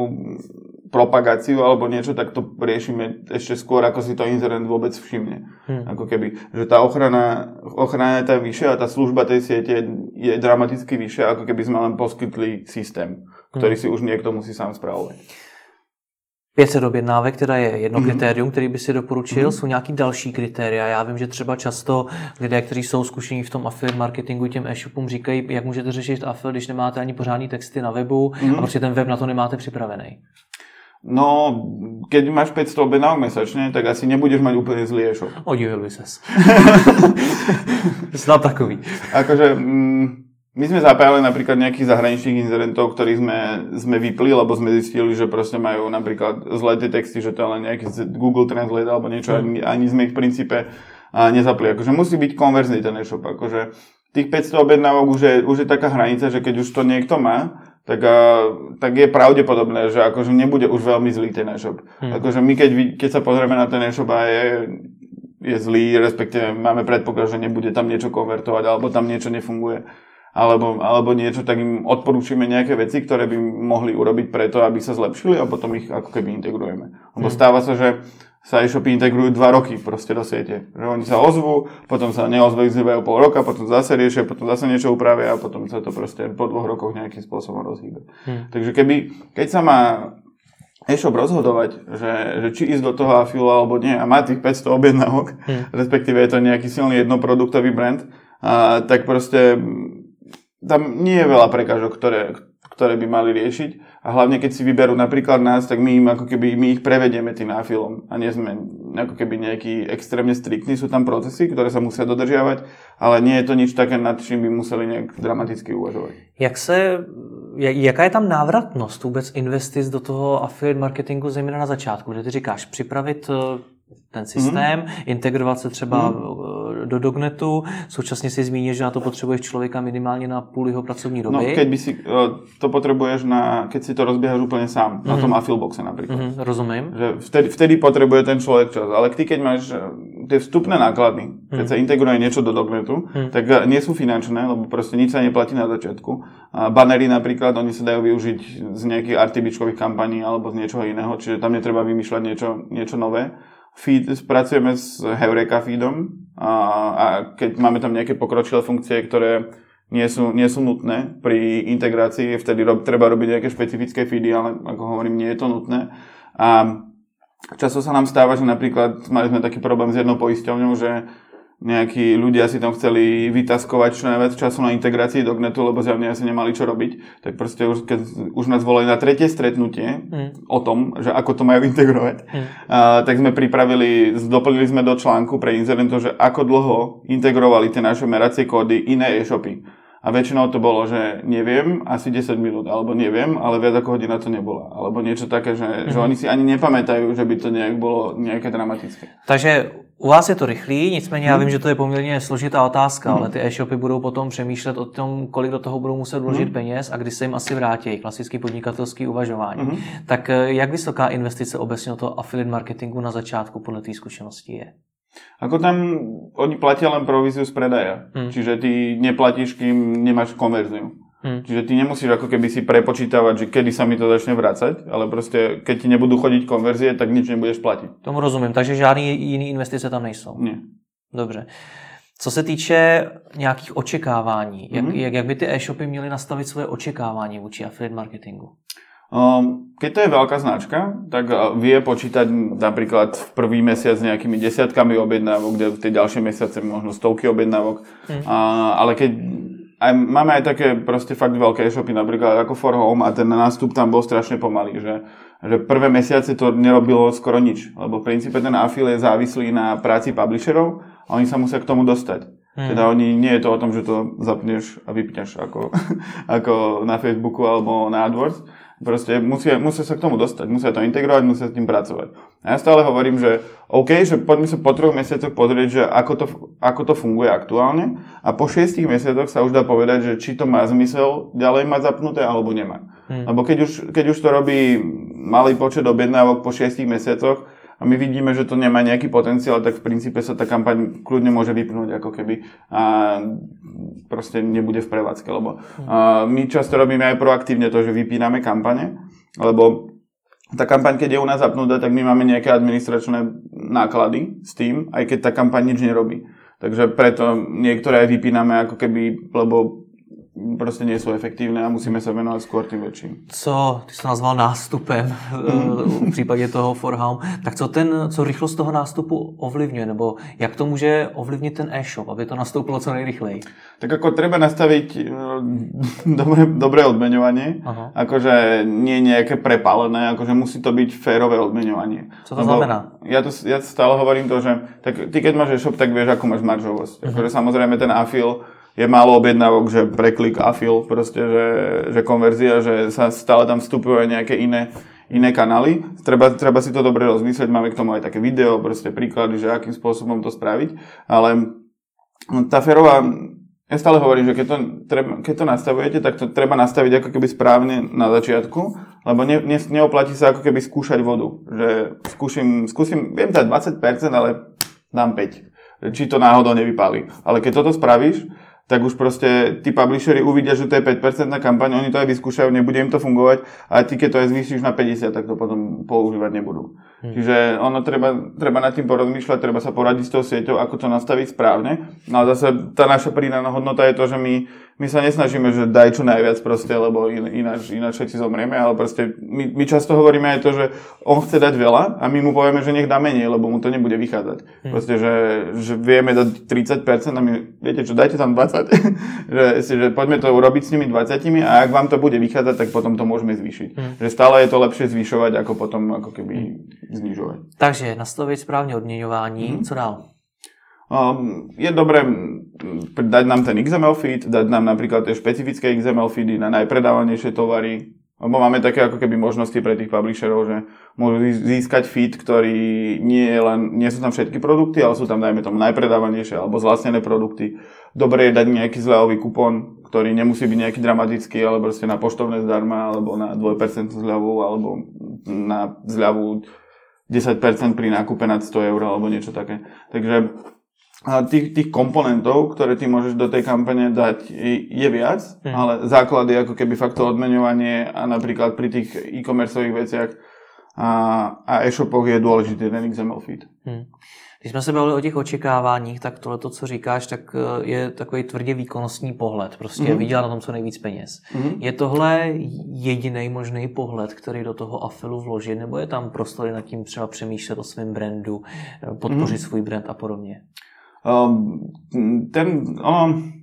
Speaker 2: propagáciu alebo niečo, tak to riešime ešte skôr, ako si to inzerent vôbec všimne. Hmm. Ako keby, že tá ochrana, ochrana je tam vyššia a tá služba tej siete je dramaticky vyššia, ako keby sme len poskytli systém, ktorý hmm. si už niekto musí sám spravovať.
Speaker 1: 500 objednávek, teda je jedno mm-hmm. kritérium, který by si doporučil. Mm-hmm. Jsou nějaký další kritéria. Já vím, že třeba často lidé, kteří jsou zkušení v tom affiliate marketingu, těm e-shopům říkají, jak můžete řešit affiliate, když nemáte ani pořádný texty na webu mm-hmm. a prostě ten web na to nemáte připravený.
Speaker 2: No, keď máš 500 objednávok mesačne, tak asi nebudeš mať úplne zlý e-shop.
Speaker 1: Odivil by ses. Snad takový.
Speaker 2: Akože, mm, my sme zapájali napríklad nejakých zahraničných inzerentov, ktorí sme, sme vypli, lebo sme zistili, že proste majú napríklad zlé tie texty, že to je len nejaký Google Translate alebo niečo, ani, ani sme ich v princípe nezapli. Akože musí byť konverzný ten e-shop. Akože tých 500 objednávok už je, už je taká hranica, že keď už to niekto má, tak, tak je pravdepodobné, že akože nebude už veľmi zlý ten e-shop. Hmm. Akože my keď, keď sa pozrieme na ten e-shop a je, je zlý, respektíve máme predpoklad, že nebude tam niečo konvertovať alebo tam niečo nefunguje, alebo, alebo niečo, tak im odporúčime nejaké veci, ktoré by mohli urobiť preto, aby sa zlepšili a potom ich ako keby integrujeme. Lebo hmm. stáva sa, že sa e-shopy integrujú dva roky proste do siete. Že oni sa ozvú, potom sa neozvejú pol roka, potom zase riešia, potom zase niečo upravia a potom sa to proste po dvoch rokoch nejakým spôsobom rozhýbe. Hmm. Takže keby, keď sa má e-shop rozhodovať, že, že či ísť do toho afilu alebo nie a má tých 500 objednávok, hmm. respektíve je to nejaký silný jednoproduktový brand, a, tak proste tam nie je veľa prekážok, ktoré, ktoré by mali riešiť. A hlavne, keď si vyberú napríklad nás, tak my im ako keby my ich prevedieme tým náfilom. A nie sme ako keby nejaký extrémne striktní. Sú tam procesy, ktoré sa musia dodržiavať, ale nie je to nič také, nad čím by museli nejak dramaticky uvažovať.
Speaker 1: Jak se, jaká je tam návratnost vůbec investic do toho affiliate marketingu, zejména na začátku, kde ty říkáš připravit eh, ten systém, mm-hmm. integrovat se třeba mm-hmm do Dognetu. Současně si zmínil, že na to potřebuješ člověka minimálně na půl jeho pracovní doby.
Speaker 2: No, keď by si, to potrebuješ na, keď si to rozbiehaš úplne sám, mm-hmm. na tom Affilboxe napríklad. Mm-hmm,
Speaker 1: rozumím.
Speaker 2: Že vtedy, vtedy potrebuje ten človek čas. Ale ty, keď máš tie vstupné náklady, keď mm. sa integruje niečo do Dognetu, mm. tak nie sú finančné, lebo proste nič sa neplatí na začiatku. A banery napríklad, oni sa dajú využiť z nejakých artibičkových kampaní alebo z niečoho iného, čiže tam netreba vymýšľať niečo, niečo nové. Feed, pracujeme s Heureka feedom a, a keď máme tam nejaké pokročilé funkcie, ktoré nie sú, nie sú nutné pri integrácii, vtedy rob, treba robiť nejaké špecifické feedy, ale ako hovorím, nie je to nutné. A často sa nám stáva, že napríklad mali sme taký problém s jednou poisťovňou, že nejakí ľudia si tam chceli vytaskovať čo najviac času na integrácii do Gnetu, lebo zjavne asi nemali čo robiť. Tak proste už, keď už nás volali na tretie stretnutie mm. o tom, že ako to majú integrovať, mm. uh, tak sme pripravili, doplnili sme do článku pre inzerentov, že ako dlho integrovali tie naše meracie kódy iné e-shopy. A väčšinou to bolo, že neviem, asi 10 minút, alebo neviem, ale viac ako hodina to nebola. Alebo niečo také, že, mm-hmm. že mhm. oni si ani nepamätajú, že by to nejak bolo nejaké dramatické.
Speaker 1: Takže u vás je to rychlý, nicméně já mhm. vím, že to je poměrně složitá otázka, hmm. ale ty e-shopy budou potom přemýšlet o tom, kolik do toho budou muset vložit hmm. peněz a kdy se jim asi vrátí, klasický podnikatelský uvažování. Hmm. Tak eh, jak vysoká investice obecně toho affiliate marketingu na začátku podle té zkušenosti je?
Speaker 2: Ako tam oni platia len províziu z predaja. Hmm. Čiže ty neplatíš, kým nemáš konverziu. Hmm. Čiže ty nemusíš ako keby si prepočítavať, že kedy sa mi to začne vrácať, ale proste keď ti nebudú chodiť konverzie, tak nič nebudeš platiť.
Speaker 1: Tomu rozumím, takže žádný jiný investice tam nejsou.
Speaker 2: Nie.
Speaker 1: Dobře. Co se týče nějakých očekávání, jak, mm-hmm. jak, jak by ty e-shopy měly nastavit svoje očekávání vůči affiliate marketingu?
Speaker 2: Um, keď to je veľká značka, tak uh, vie počítať napríklad v prvý mesiac s nejakými desiatkami objednávok, kde v tie ďalšie mesiace možno stovky objednávok. Mm. A, ale keď aj, máme aj také proste fakt veľké e-shopy, napríklad ako For Home a ten nástup tam bol strašne pomalý, že, že prvé mesiace to nerobilo skoro nič, lebo v princípe ten afil je závislý na práci publisherov a oni sa musia k tomu dostať. Hmm. Teda oni, nie je to o tom, že to zapneš a vypneš ako, ako na Facebooku alebo na AdWords, Proste musia, musia sa k tomu dostať, musia to integrovať, musia s tým pracovať. A ja stále hovorím, že OK, že poďme sa po troch mesiacoch pozrieť, že ako to, ako to funguje aktuálne a po šiestich mesiacoch sa už dá povedať, že či to má zmysel ďalej mať zapnuté alebo nemá. Hmm. Lebo keď už, keď už to robí malý počet objednávok po šiestich mesiacoch, a my vidíme, že to nemá nejaký potenciál, tak v princípe sa tá kampaň kľudne môže vypnúť ako keby a proste nebude v prevádzke, lebo a my často robíme aj proaktívne to, že vypíname kampane, lebo tá kampaň, keď je u nás zapnutá, tak my máme nejaké administračné náklady s tým, aj keď tá kampaň nič nerobí. Takže preto niektoré aj vypíname ako keby, lebo proste nie sú efektívne a musíme sa venovať skôr tým väčším.
Speaker 1: Co, ty jsi nazval nástupem mm. v případě toho Forham, tak co, ten, co rychlost toho nástupu ovlivňuje, nebo jak to může ovlivnit ten e-shop, aby to nastoupilo co nejrychleji?
Speaker 2: Tak ako treba nastaviť eh, dobré, dobré odmeňovanie, Aha. akože nie nejaké prepálené, akože musí to byť férové odmeňovanie.
Speaker 1: Co to Lebo znamená?
Speaker 2: Ja, to, ja stále hovorím to, že tak ty keď máš e-shop, tak vieš, ako máš maržovosť. Uh-huh. Akože samozrejme ten afil je málo objednávok, že preklik a fil, proste, že, že konverzia, že sa stále tam vstupujú aj nejaké iné, iné kanály. Treba, treba si to dobre rozmyslieť, máme k tomu aj také video, proste príklady, že akým spôsobom to spraviť, ale tá ferová, ja stále hovorím, že keď to, treba, keď to nastavujete, tak to treba nastaviť ako keby správne na začiatku, lebo ne, ne, neoplatí sa ako keby skúšať vodu. Že skúsim, skúsim, viem dať 20%, ale dám 5. Či to náhodou nevypáli. Ale keď toto spravíš, tak už proste tí publishery uvidia, že to je 5% na kampaň, oni to aj vyskúšajú, nebude im to fungovať a ty keď to aj zvýšiš na 50, tak to potom používať nebudú. Hmm. Čiže ono treba, treba nad tým porozmýšľať, treba sa poradiť s tou sieťou, ako to nastaviť správne. No a zase tá naša prídaná hodnota je to, že my my sa nesnažíme, že daj čo najviac proste, lebo in, ináč, ináč všetci zomrieme, ale proste my, my často hovoríme aj to, že on chce dať veľa a my mu povieme, že nech dá menej, lebo mu to nebude vychádzať. Hmm. Proste, že, že vieme dať 30% a my, viete čo, dajte tam 20. že, že poďme to urobiť s nimi 20 a ak vám to bude vychádzať, tak potom to môžeme zvýšiť. Hmm. Že stále je to lepšie zvyšovať, ako potom ako keby znižovať.
Speaker 1: Takže nastaviť správne odměňování, hmm. co dál?
Speaker 2: Um, je dobré dať nám ten XML feed, dať nám napríklad tie špecifické XML feedy na najpredávanejšie tovary, Lebo máme také ako keby možnosti pre tých publisherov, že môžu získať feed, ktorý nie, je len, nie sú tam všetky produkty, ale sú tam dajme tomu najpredávanejšie alebo zlastnené produkty. Dobre je dať nejaký zľavový kupón, ktorý nemusí byť nejaký dramatický, ale proste na poštovné zdarma, alebo na 2% zľavu, alebo na zľavu 10% pri nákupe nad 100 eur, alebo niečo také. Takže tých, tých komponentov, ktoré ty môžeš do tej kampane dať, je viac, hmm. ale základ je ako keby fakt to odmeňovanie a napríklad pri tých e-commerceových veciach a, a e-shopoch je dôležitý ten XML feed. Hmm.
Speaker 1: Když jsme se bavili o těch očekáváních, tak tohle, to, co říkáš, tak eh, je takový tvrdě výkonnostní pohled. Prostě mm-hmm. vydělat na tom co nejvíc peněz. Mm-hmm. Je tohle jediný možný pohled, který do toho afilu vložit, nebo je tam prostor nad tím třeba přemýšlet o svém brandu, eh, podpořit mm-hmm. svůj brand a podobně?
Speaker 2: Um, ten, um,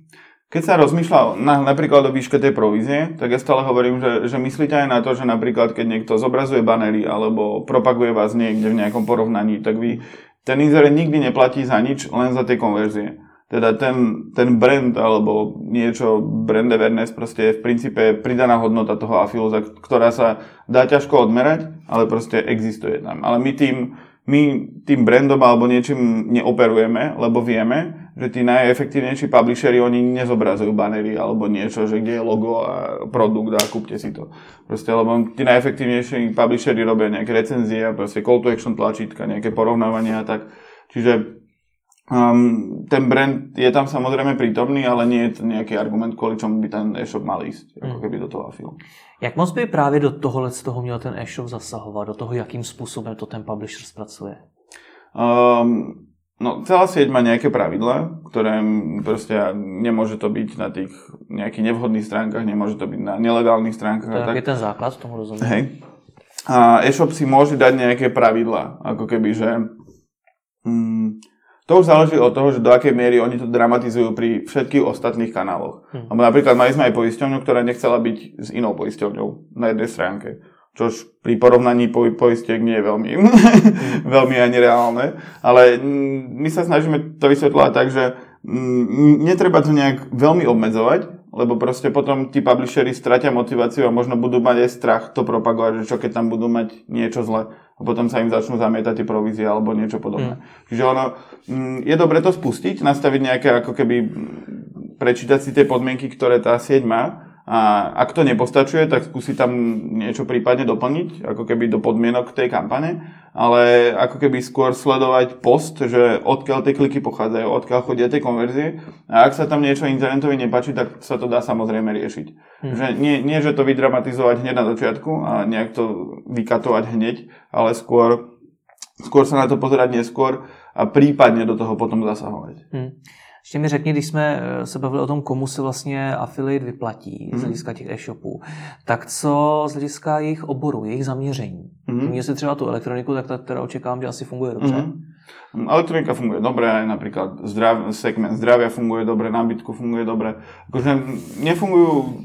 Speaker 2: keď sa rozmýšľa na, napríklad o výške tej provízie, tak ja stále hovorím, že, že myslíte aj na to, že napríklad keď niekto zobrazuje banery alebo propaguje vás niekde v nejakom porovnaní, tak vy ten inzerent nikdy neplatí za nič, len za tie konverzie. Teda ten, ten brand alebo niečo, brand awareness proste je v princípe pridaná hodnota toho afilu, ktorá sa dá ťažko odmerať, ale proste existuje tam. Ale my tým, my tým brandom alebo niečím neoperujeme, lebo vieme, že tí najefektívnejší publishery, oni nezobrazujú banery alebo niečo, že kde je logo a produkt a kúpte si to. Proste, lebo tí najefektívnejší publishery robia nejaké recenzie, proste call to action tlačítka, nejaké porovnávania a tak. Čiže um, ten brand je tam samozrejme prítomný, ale nie je to nejaký argument, kvôli čomu by ten e-shop mal ísť, ako mm. keby do toho afilu.
Speaker 1: Jak moc by právě do tohohle z toho měl ten e-shop zasahovat, do toho, jakým způsobem to ten publisher zpracuje?
Speaker 2: Um, no, celá sieť má nejaké pravidla, ktoré proste nemôže to byť na tých nejakých nevhodných stránkach, nemôže to byť na nelegálnych stránkach.
Speaker 1: To je ten základ, tomu rozumiem.
Speaker 2: Hej. A e-shop si môže dať nejaké pravidla, ako keby, že mm, to už záleží od toho, že do akej miery oni to dramatizujú pri všetkých ostatných kanáloch. Lebo napríklad mali sme aj poisťovňu, ktorá nechcela byť s inou poisťovňou na jednej stránke. Čož pri porovnaní po, poistiek nie je veľmi, hmm. veľmi ani reálne. Ale my sa snažíme to vysvetľovať tak, že netreba to nejak veľmi obmedzovať, lebo proste potom tí publishery stratia motiváciu a možno budú mať aj strach to propagovať, že čo keď tam budú mať niečo zle a potom sa im začnú zamietať tie provízie alebo niečo podobné. Mm. Čiže ono, mm, je dobre to spustiť, nastaviť nejaké ako keby prečítať si tie podmienky, ktoré tá sieť má a ak to nepostačuje, tak skúsi tam niečo prípadne doplniť, ako keby do podmienok tej kampane, ale ako keby skôr sledovať post, že odkiaľ tie kliky pochádzajú, odkiaľ chodia tie konverzie a ak sa tam niečo internetovi nepáči, tak sa to dá samozrejme riešiť. Hmm. Že nie, nie, že to vydramatizovať hneď na začiatku a nejak to vykatovať hneď, ale skôr, skôr sa na to pozerať neskôr a prípadne do toho potom zasahovať. Hmm.
Speaker 1: Ještě mi řekni, když jsme eh, se bavili o tom, komu se vlastně affiliate vyplatí mm. z hlediska těch e-shopů, tak co z hlediska jejich oboru, jejich zaměření? Mm. Měl si třeba tu elektroniku, tak teda očekávám, že asi funguje dobře.
Speaker 2: Mm. Elektronika funguje dobre, aj napríklad zdrav, segment zdravia funguje dobre, nábytku funguje dobre. Akože nefungujú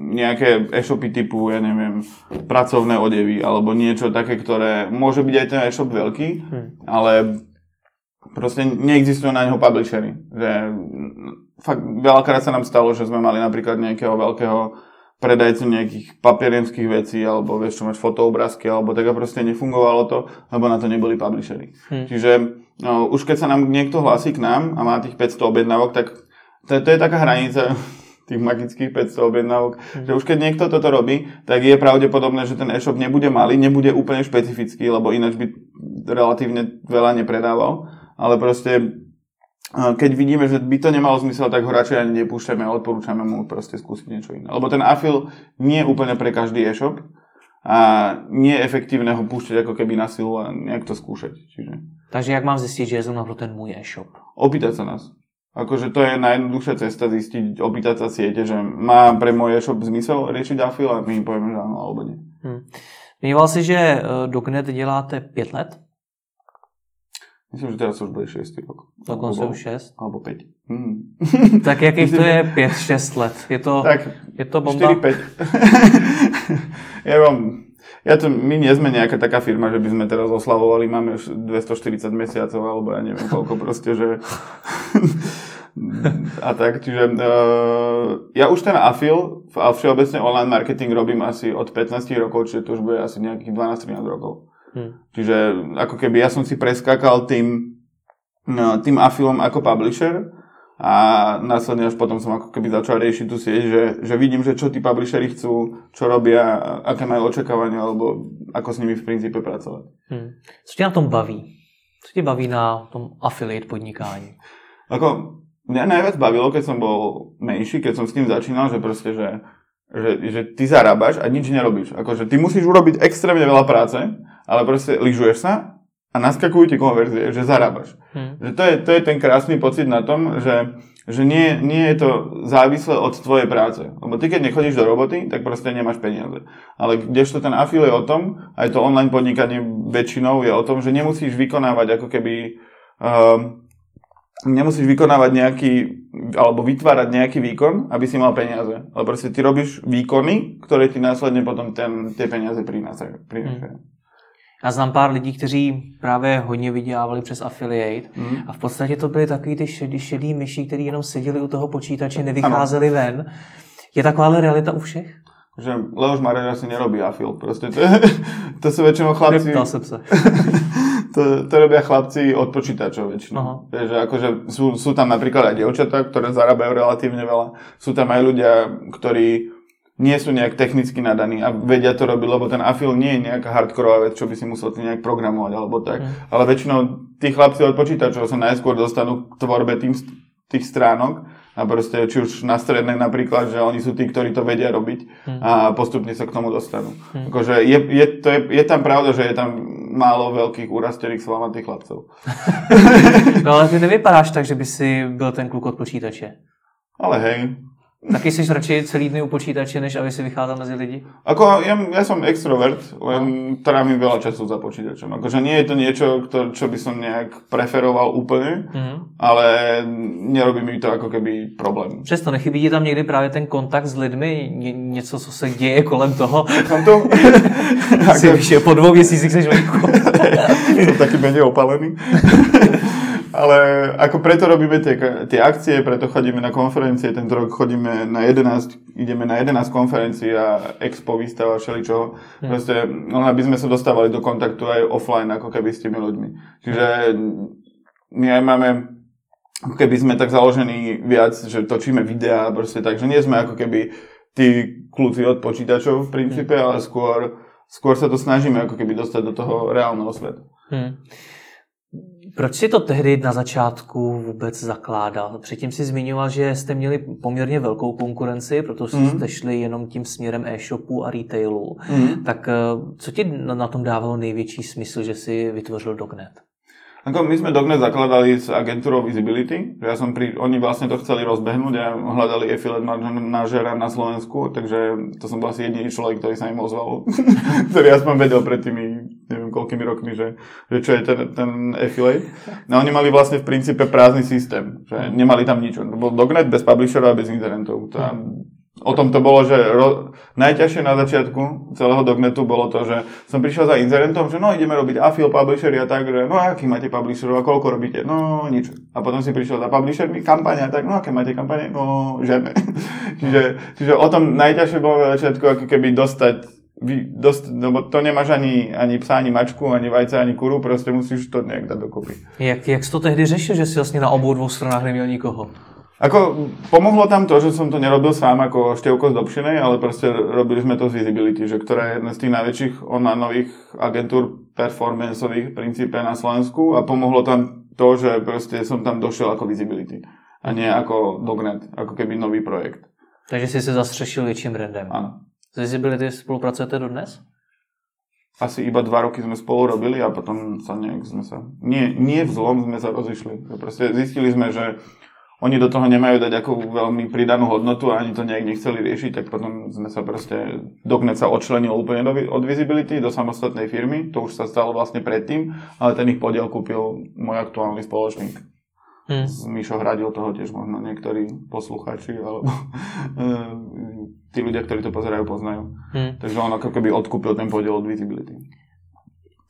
Speaker 2: nejaké e-shopy typu, ja neviem, pracovné odevy alebo niečo také, ktoré môže byť aj ten e-shop veľký, hmm. ale proste neexistujú na neho publishery. Že fakt veľakrát sa nám stalo, že sme mali napríklad nejakého veľkého predajcu nejakých papierenských vecí, alebo vieš čo máš fotoobrázky, alebo tak a proste nefungovalo to, lebo na to neboli publishery. Hmm. Čiže no, už keď sa nám niekto hlási k nám a má tých 500 objednávok, tak to, to je taká hranica tých magických 500 objednávok, hmm. že už keď niekto toto robí, tak je pravdepodobné, že ten e-shop nebude malý, nebude úplne špecifický, lebo ináč by relatívne veľa nepredával ale proste keď vidíme, že by to nemalo zmysel, tak ho radšej ani nepúšťame a odporúčame mu proste skúsiť niečo iné. Lebo ten afil nie je úplne pre každý e-shop a nie je efektívne ho púšťať ako keby na silu a nejak to skúšať. Čiže...
Speaker 1: Takže jak mám zistiť, že je zrovna pro ten môj e-shop?
Speaker 2: Opýtať sa nás. Akože to je najjednoduchšia cesta zistiť, opýtať sa siete, že má pre môj e-shop zmysel riešiť afil a my im povieme, že áno alebo nie. Hmm.
Speaker 1: Zmiňoval si, že eh, Dognet děláte 5 let?
Speaker 2: Myslím, že teraz už bude 6 rok.
Speaker 1: Dokonce už 6?
Speaker 2: Alebo 5. Hmm.
Speaker 1: Tak jakých to je 5-6 let? Je to, tak, je to bomba?
Speaker 2: 4-5. ja vám, ja to, my nie sme nejaká taká firma, že by sme teraz oslavovali, máme už 240 mesiacov, alebo ja neviem koľko proste, že a tak, čiže uh, ja už ten afil a všeobecne online marketing robím asi od 15 rokov, čiže to už bude asi nejakých 12-13 rokov. Hmm. Čiže ako keby ja som si preskakal tým, no, tým afilom ako publisher a následne až potom som ako keby začal riešiť tú sieť, že, že vidím, že čo tí publisheri chcú, čo robia, aké majú očakávania, alebo ako s nimi v princípe pracovať.
Speaker 1: Hmm. Co tě na tom baví? Co tě baví na tom affiliate podnikání?
Speaker 2: Ako, mňa najviac bavilo, keď som bol menší, keď som s tým začínal, že proste, že, že, že ty zarábaš a nič nerobíš. Akože ty musíš urobiť extrémne veľa práce, ale proste lyžuješ sa a naskakujú ti konverzie, že zarábaš. Hmm. Že to, je, to je ten krásny pocit na tom, že, že nie, nie je to závislé od tvojej práce. Lebo ty, keď nechodíš do roboty, tak proste nemáš peniaze. Ale kdežto ten afil je o tom, aj to online podnikanie väčšinou je o tom, že nemusíš vykonávať ako keby... Um, nemusíš vykonávať nejaký, alebo vytvárať nejaký výkon, aby si mal peniaze. Ale proste ty robíš výkony, ktoré ti následne potom ten, tie peniaze prinášajú. Hmm.
Speaker 1: Já znám pár lidí, kteří právě hodně vydělávali přes affiliate mm. a v podstatě to byly takový ty šedý, šedý myši, kteří jenom seděli u toho počítače, nevycházeli ano. ven. Je taková realita u všech?
Speaker 2: Že Leoš Mareš asi nerobí afil. Proste to, to sú väčšinou chlapci...
Speaker 1: som sa.
Speaker 2: to, to robia chlapci od počítačov väčšinou. Že akože sú, sú tam napríklad aj dievčatá, ktoré zarábajú relatívne veľa. Sú tam aj ľudia, ktorí nie sú nejak technicky nadaní a vedia to robiť, lebo ten afil nie je nejaká hardkorová vec, čo by si musel nejak programovať alebo tak. Mm. Ale väčšinou tí chlapci od počítačov sa najskôr dostanú k tvorbe tým, tých stránok a proste či už na strednej napríklad, že oni sú tí, ktorí to vedia robiť mm. a postupne sa k tomu dostanú. Mm. Akože je, je, to je, je tam pravda, že je tam málo veľkých urastených slamatých chlapcov.
Speaker 1: no ale ty nevypadáš tak, že by si byl ten kluk od počítače.
Speaker 2: Ale hej,
Speaker 1: Taky jsi radši celý dny u počítače, než aby si vychádzal mezi lidi?
Speaker 2: Ako, ja, ja som extrovert, len trávim veľa času za počítačom. Akože nie je to niečo, kto, čo by som nejak preferoval úplne, mm-hmm. ale nerobí mi to ako keby problém.
Speaker 1: Přesto nechybí ti tam někdy právě ten kontakt s lidmi, ně, něco, co se děje kolem toho?
Speaker 2: Tam to?
Speaker 1: si víš, po dvou měsících jsi venku.
Speaker 2: som taký menej opalený. Ale ako preto robíme tie, tie akcie, preto chodíme na konferencie, tento rok chodíme na 11, ideme na 11 konferencií a expo, výstava, všeličoho. Hmm. Proste, no, aby sme sa dostávali do kontaktu aj offline, ako keby s tými ľuďmi. Čiže my aj máme keby sme tak založení viac, že točíme videá, proste tak, že nie sme ako keby tí kľúci od počítačov v princípe, hmm. ale skôr, skôr sa to snažíme ako keby dostať do toho reálneho sveta. Hmm.
Speaker 1: Proč si to tehdy na začátku vůbec zakládal? Předtím si zmiňoval, že jste měli poměrně velkou konkurenci, protože mm. jste šli jenom tím směrem e-shopu a retailu. Mm. Tak eh, co ti na tom dávalo největší smysl, že si vytvořil Dognet?
Speaker 2: Ako my sme Dognet zakladali s agentúrou Visibility, že ja som pri, oni vlastne to chceli rozbehnúť a hľadali affiliate manažera na Slovensku, takže to som bol asi jediný človek, ktorý sa im ozval, ktorý aspoň vedel pred tými, neviem koľkými rokmi, že, že čo je ten, ten affiliate. No oni mali vlastne v princípe prázdny systém, že nemali tam nič. To bol Dognet bez publisherov a bez internetov. Tam O tom to bolo, že ro... najťažšie na začiatku celého dognetu bolo to, že som prišiel za inzerentom, že no ideme robiť afil publishery a tak, že no aký máte publisherov a koľko robíte? No nič. A potom si prišiel za publishermi kampania a tak, no aké máte kampane? No žiadne. čiže, čiže o tom najťažšie bolo na začiatku ako keby dostať vy, dost, no, to nemáš ani, ani psa, ani mačku, ani vajce, ani kuru, prostě musíš to nejak dať dokopy.
Speaker 1: Jak, jak to tehdy řešil, že si vlastně na obou dvou stranách neměl nikoho?
Speaker 2: Ako pomohlo tam to, že som to nerobil sám ako števko z Dobšinej, ale proste robili sme to z Visibility, že ktorá je jedna z tých najväčších online agentúr performanceových princípe na Slovensku a pomohlo tam to, že proste som tam došiel ako Visibility a nie ako Dognet, ako keby nový projekt.
Speaker 1: Takže si sa zastřešil väčším brandem.
Speaker 2: Áno.
Speaker 1: S Visibility spolupracujete dodnes?
Speaker 2: Asi iba dva roky sme spolu robili a potom sa nejak sme sa... Nie, nie v zlom sme sa rozišli. Proste zistili sme, že oni do toho nemajú dať ako veľmi pridanú hodnotu a ani to nejak nechceli riešiť, tak potom sme sa proste, Dognet sa odčlenil úplne do, od Visibility do samostatnej firmy, to už sa stalo vlastne predtým, ale ten ich podiel kúpil môj aktuálny spoločník. Hmm. Mišo hradil toho tiež možno niektorí posluchači alebo tí ľudia, ktorí to pozerajú, poznajú. Hmm. Takže on ako keby odkúpil ten podiel od Visibility.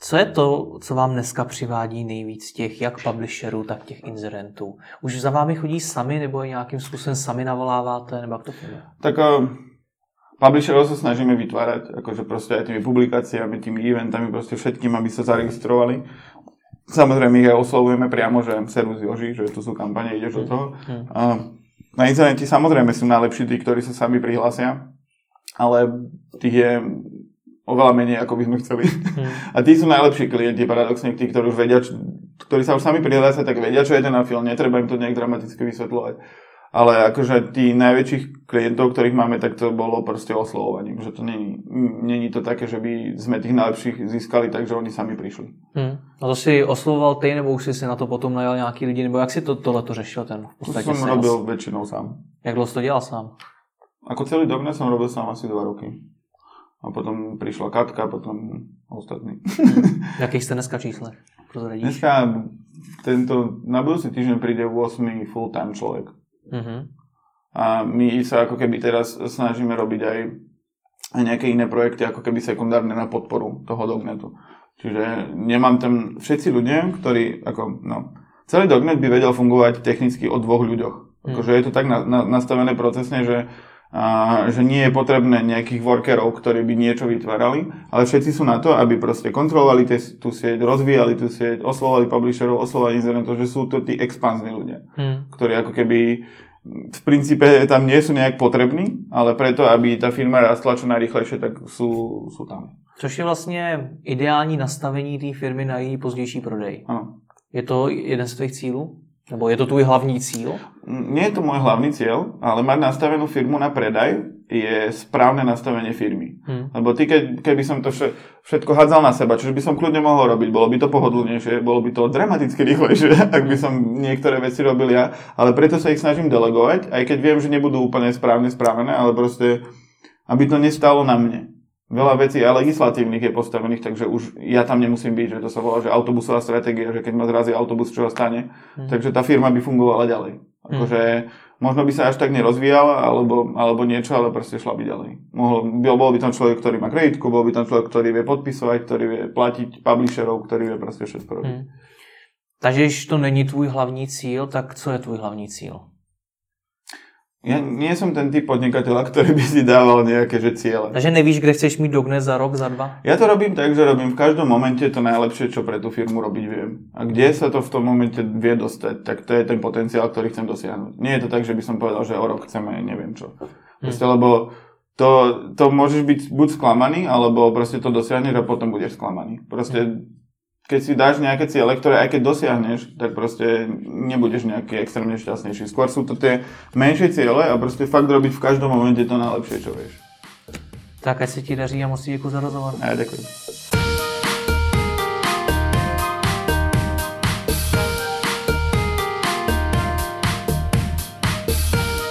Speaker 1: Co je to, co vám dneska přivádí nejvíc těch jak publisherů, tak těch inzerentů? Už za vámi chodí sami, nebo je nějakým způsobem sami navoláváte, nebo jak to funguje?
Speaker 2: Tak uh, publisherov sa snažíme vytvárať, akože proste aj tými publikáciami, tými eventami, proste všetkým, aby sa zaregistrovali. Samozrejme ich aj oslovujeme priamo, že servus Joži, že tu sú kampane, ideš do toho. Hmm. Uh, na internete samozrejme sú najlepší tí, ktorí sa sami prihlásia, ale tých je oveľa menej, ako by sme chceli. Hmm. A tí sú najlepší klienti, paradoxne, tí, ktorí už vedia, ktorí sa už sami prihlásia, tak vedia, čo je ten film, netreba im to nejak dramaticky vysvetľovať. Ale akože tí najväčších klientov, ktorých máme, tak to bolo proste oslovovaním. Že to není, není to také, že by sme tých najlepších získali, takže oni sami prišli.
Speaker 1: Hmm. A to si oslovoval ty, nebo už si si na to potom najal nějaký lidi, nebo jak si to, tohleto řešil ten v?
Speaker 2: To som robil as... väčšinou sám.
Speaker 1: Jak dlouho si to dělal sám?
Speaker 2: Ako celý dognet som robil sám asi dva roky. A potom prišla Katka, potom ostatní.
Speaker 1: Hmm. Jakých ste dneska čísle?
Speaker 2: Dneska tento, na budúci týždeň príde 8 full-time človek. Uh-huh. A my sa ako keby teraz snažíme robiť aj, nejaké iné projekty, ako keby sekundárne na podporu toho dognetu. Čiže nemám tam všetci ľudia, ktorí, ako, no, celý dognet by vedel fungovať technicky o dvoch ľuďoch. Mhm. Akože je to tak na, na, nastavené procesne, že a, že nie je potrebné nejakých workerov, ktorí by niečo vytvárali, ale všetci sú na to, aby proste kontrolovali tú sieť, rozvíjali tú sieť, oslovali publisherov, oslovali internetov, že sú to tí expanzní ľudia, hmm. ktorí ako keby v princípe tam nie sú nejak potrební, ale preto, aby tá firma rastla čo najrychlejšie, tak sú, sú tam.
Speaker 1: Což je vlastně ideální nastavení té firmy na její pozdější prodej.
Speaker 2: Ano.
Speaker 1: Je to jeden z tvých cílů? Nebo je to tvoj hlavný cíl?
Speaker 2: Nie je to môj hlavný cieľ, ale mať nastavenú firmu na predaj je správne nastavenie firmy. Hmm. Lebo ty, keď, keby som to všetko hádzal na seba, čo by som kľudne mohol robiť, bolo by to pohodlnejšie, bolo by to dramaticky rýchlejšie, ak by som niektoré veci robil ja, ale preto sa ich snažím delegovať, aj keď viem, že nebudú úplne správne správené, ale proste, aby to nestalo na mne veľa vecí aj legislatívnych je postavených, takže už ja tam nemusím byť, že to sa volá, že autobusová stratégia, že keď ma zrazí autobus, čo sa stane, hmm. takže tá firma by fungovala ďalej. Akože hmm. možno by sa až tak nerozvíjala, alebo, alebo niečo, ale proste šla by ďalej. Mohol, bol by tam človek, ktorý má kreditku, bol by tam človek, ktorý vie podpisovať, ktorý vie platiť publisherov, ktorý vie proste všetko robiť. Hmm.
Speaker 1: Takže když to není tvůj hlavní cíl, tak co je tvůj hlavní cíl?
Speaker 2: Ja nie som ten typ podnikateľa, ktorý by si dával nejaké že ciele.
Speaker 1: Takže nevíš, kde chceš mít dognes za rok, za dva?
Speaker 2: Ja to robím tak, že robím v každom momente to najlepšie, čo pre tú firmu robiť viem. A kde sa to v tom momente vie dostať, tak to je ten potenciál, ktorý chcem dosiahnuť. Nie je to tak, že by som povedal, že o rok chceme neviem čo. Proste, lebo to, to môžeš byť buď sklamaný, alebo proste to dosiahneš a potom budeš sklamaný. Proste keď si dáš nejaké ciele, ktoré aj keď dosiahneš, tak proste nebudeš nejaký extrémne šťastnejší. Skôr sú to tie menšie ciele a proste fakt robiť v každom momente to najlepšie, čo vieš.
Speaker 1: Tak ať se ti daří a moc děkuji za rozhovor.
Speaker 2: A ja ďakujem.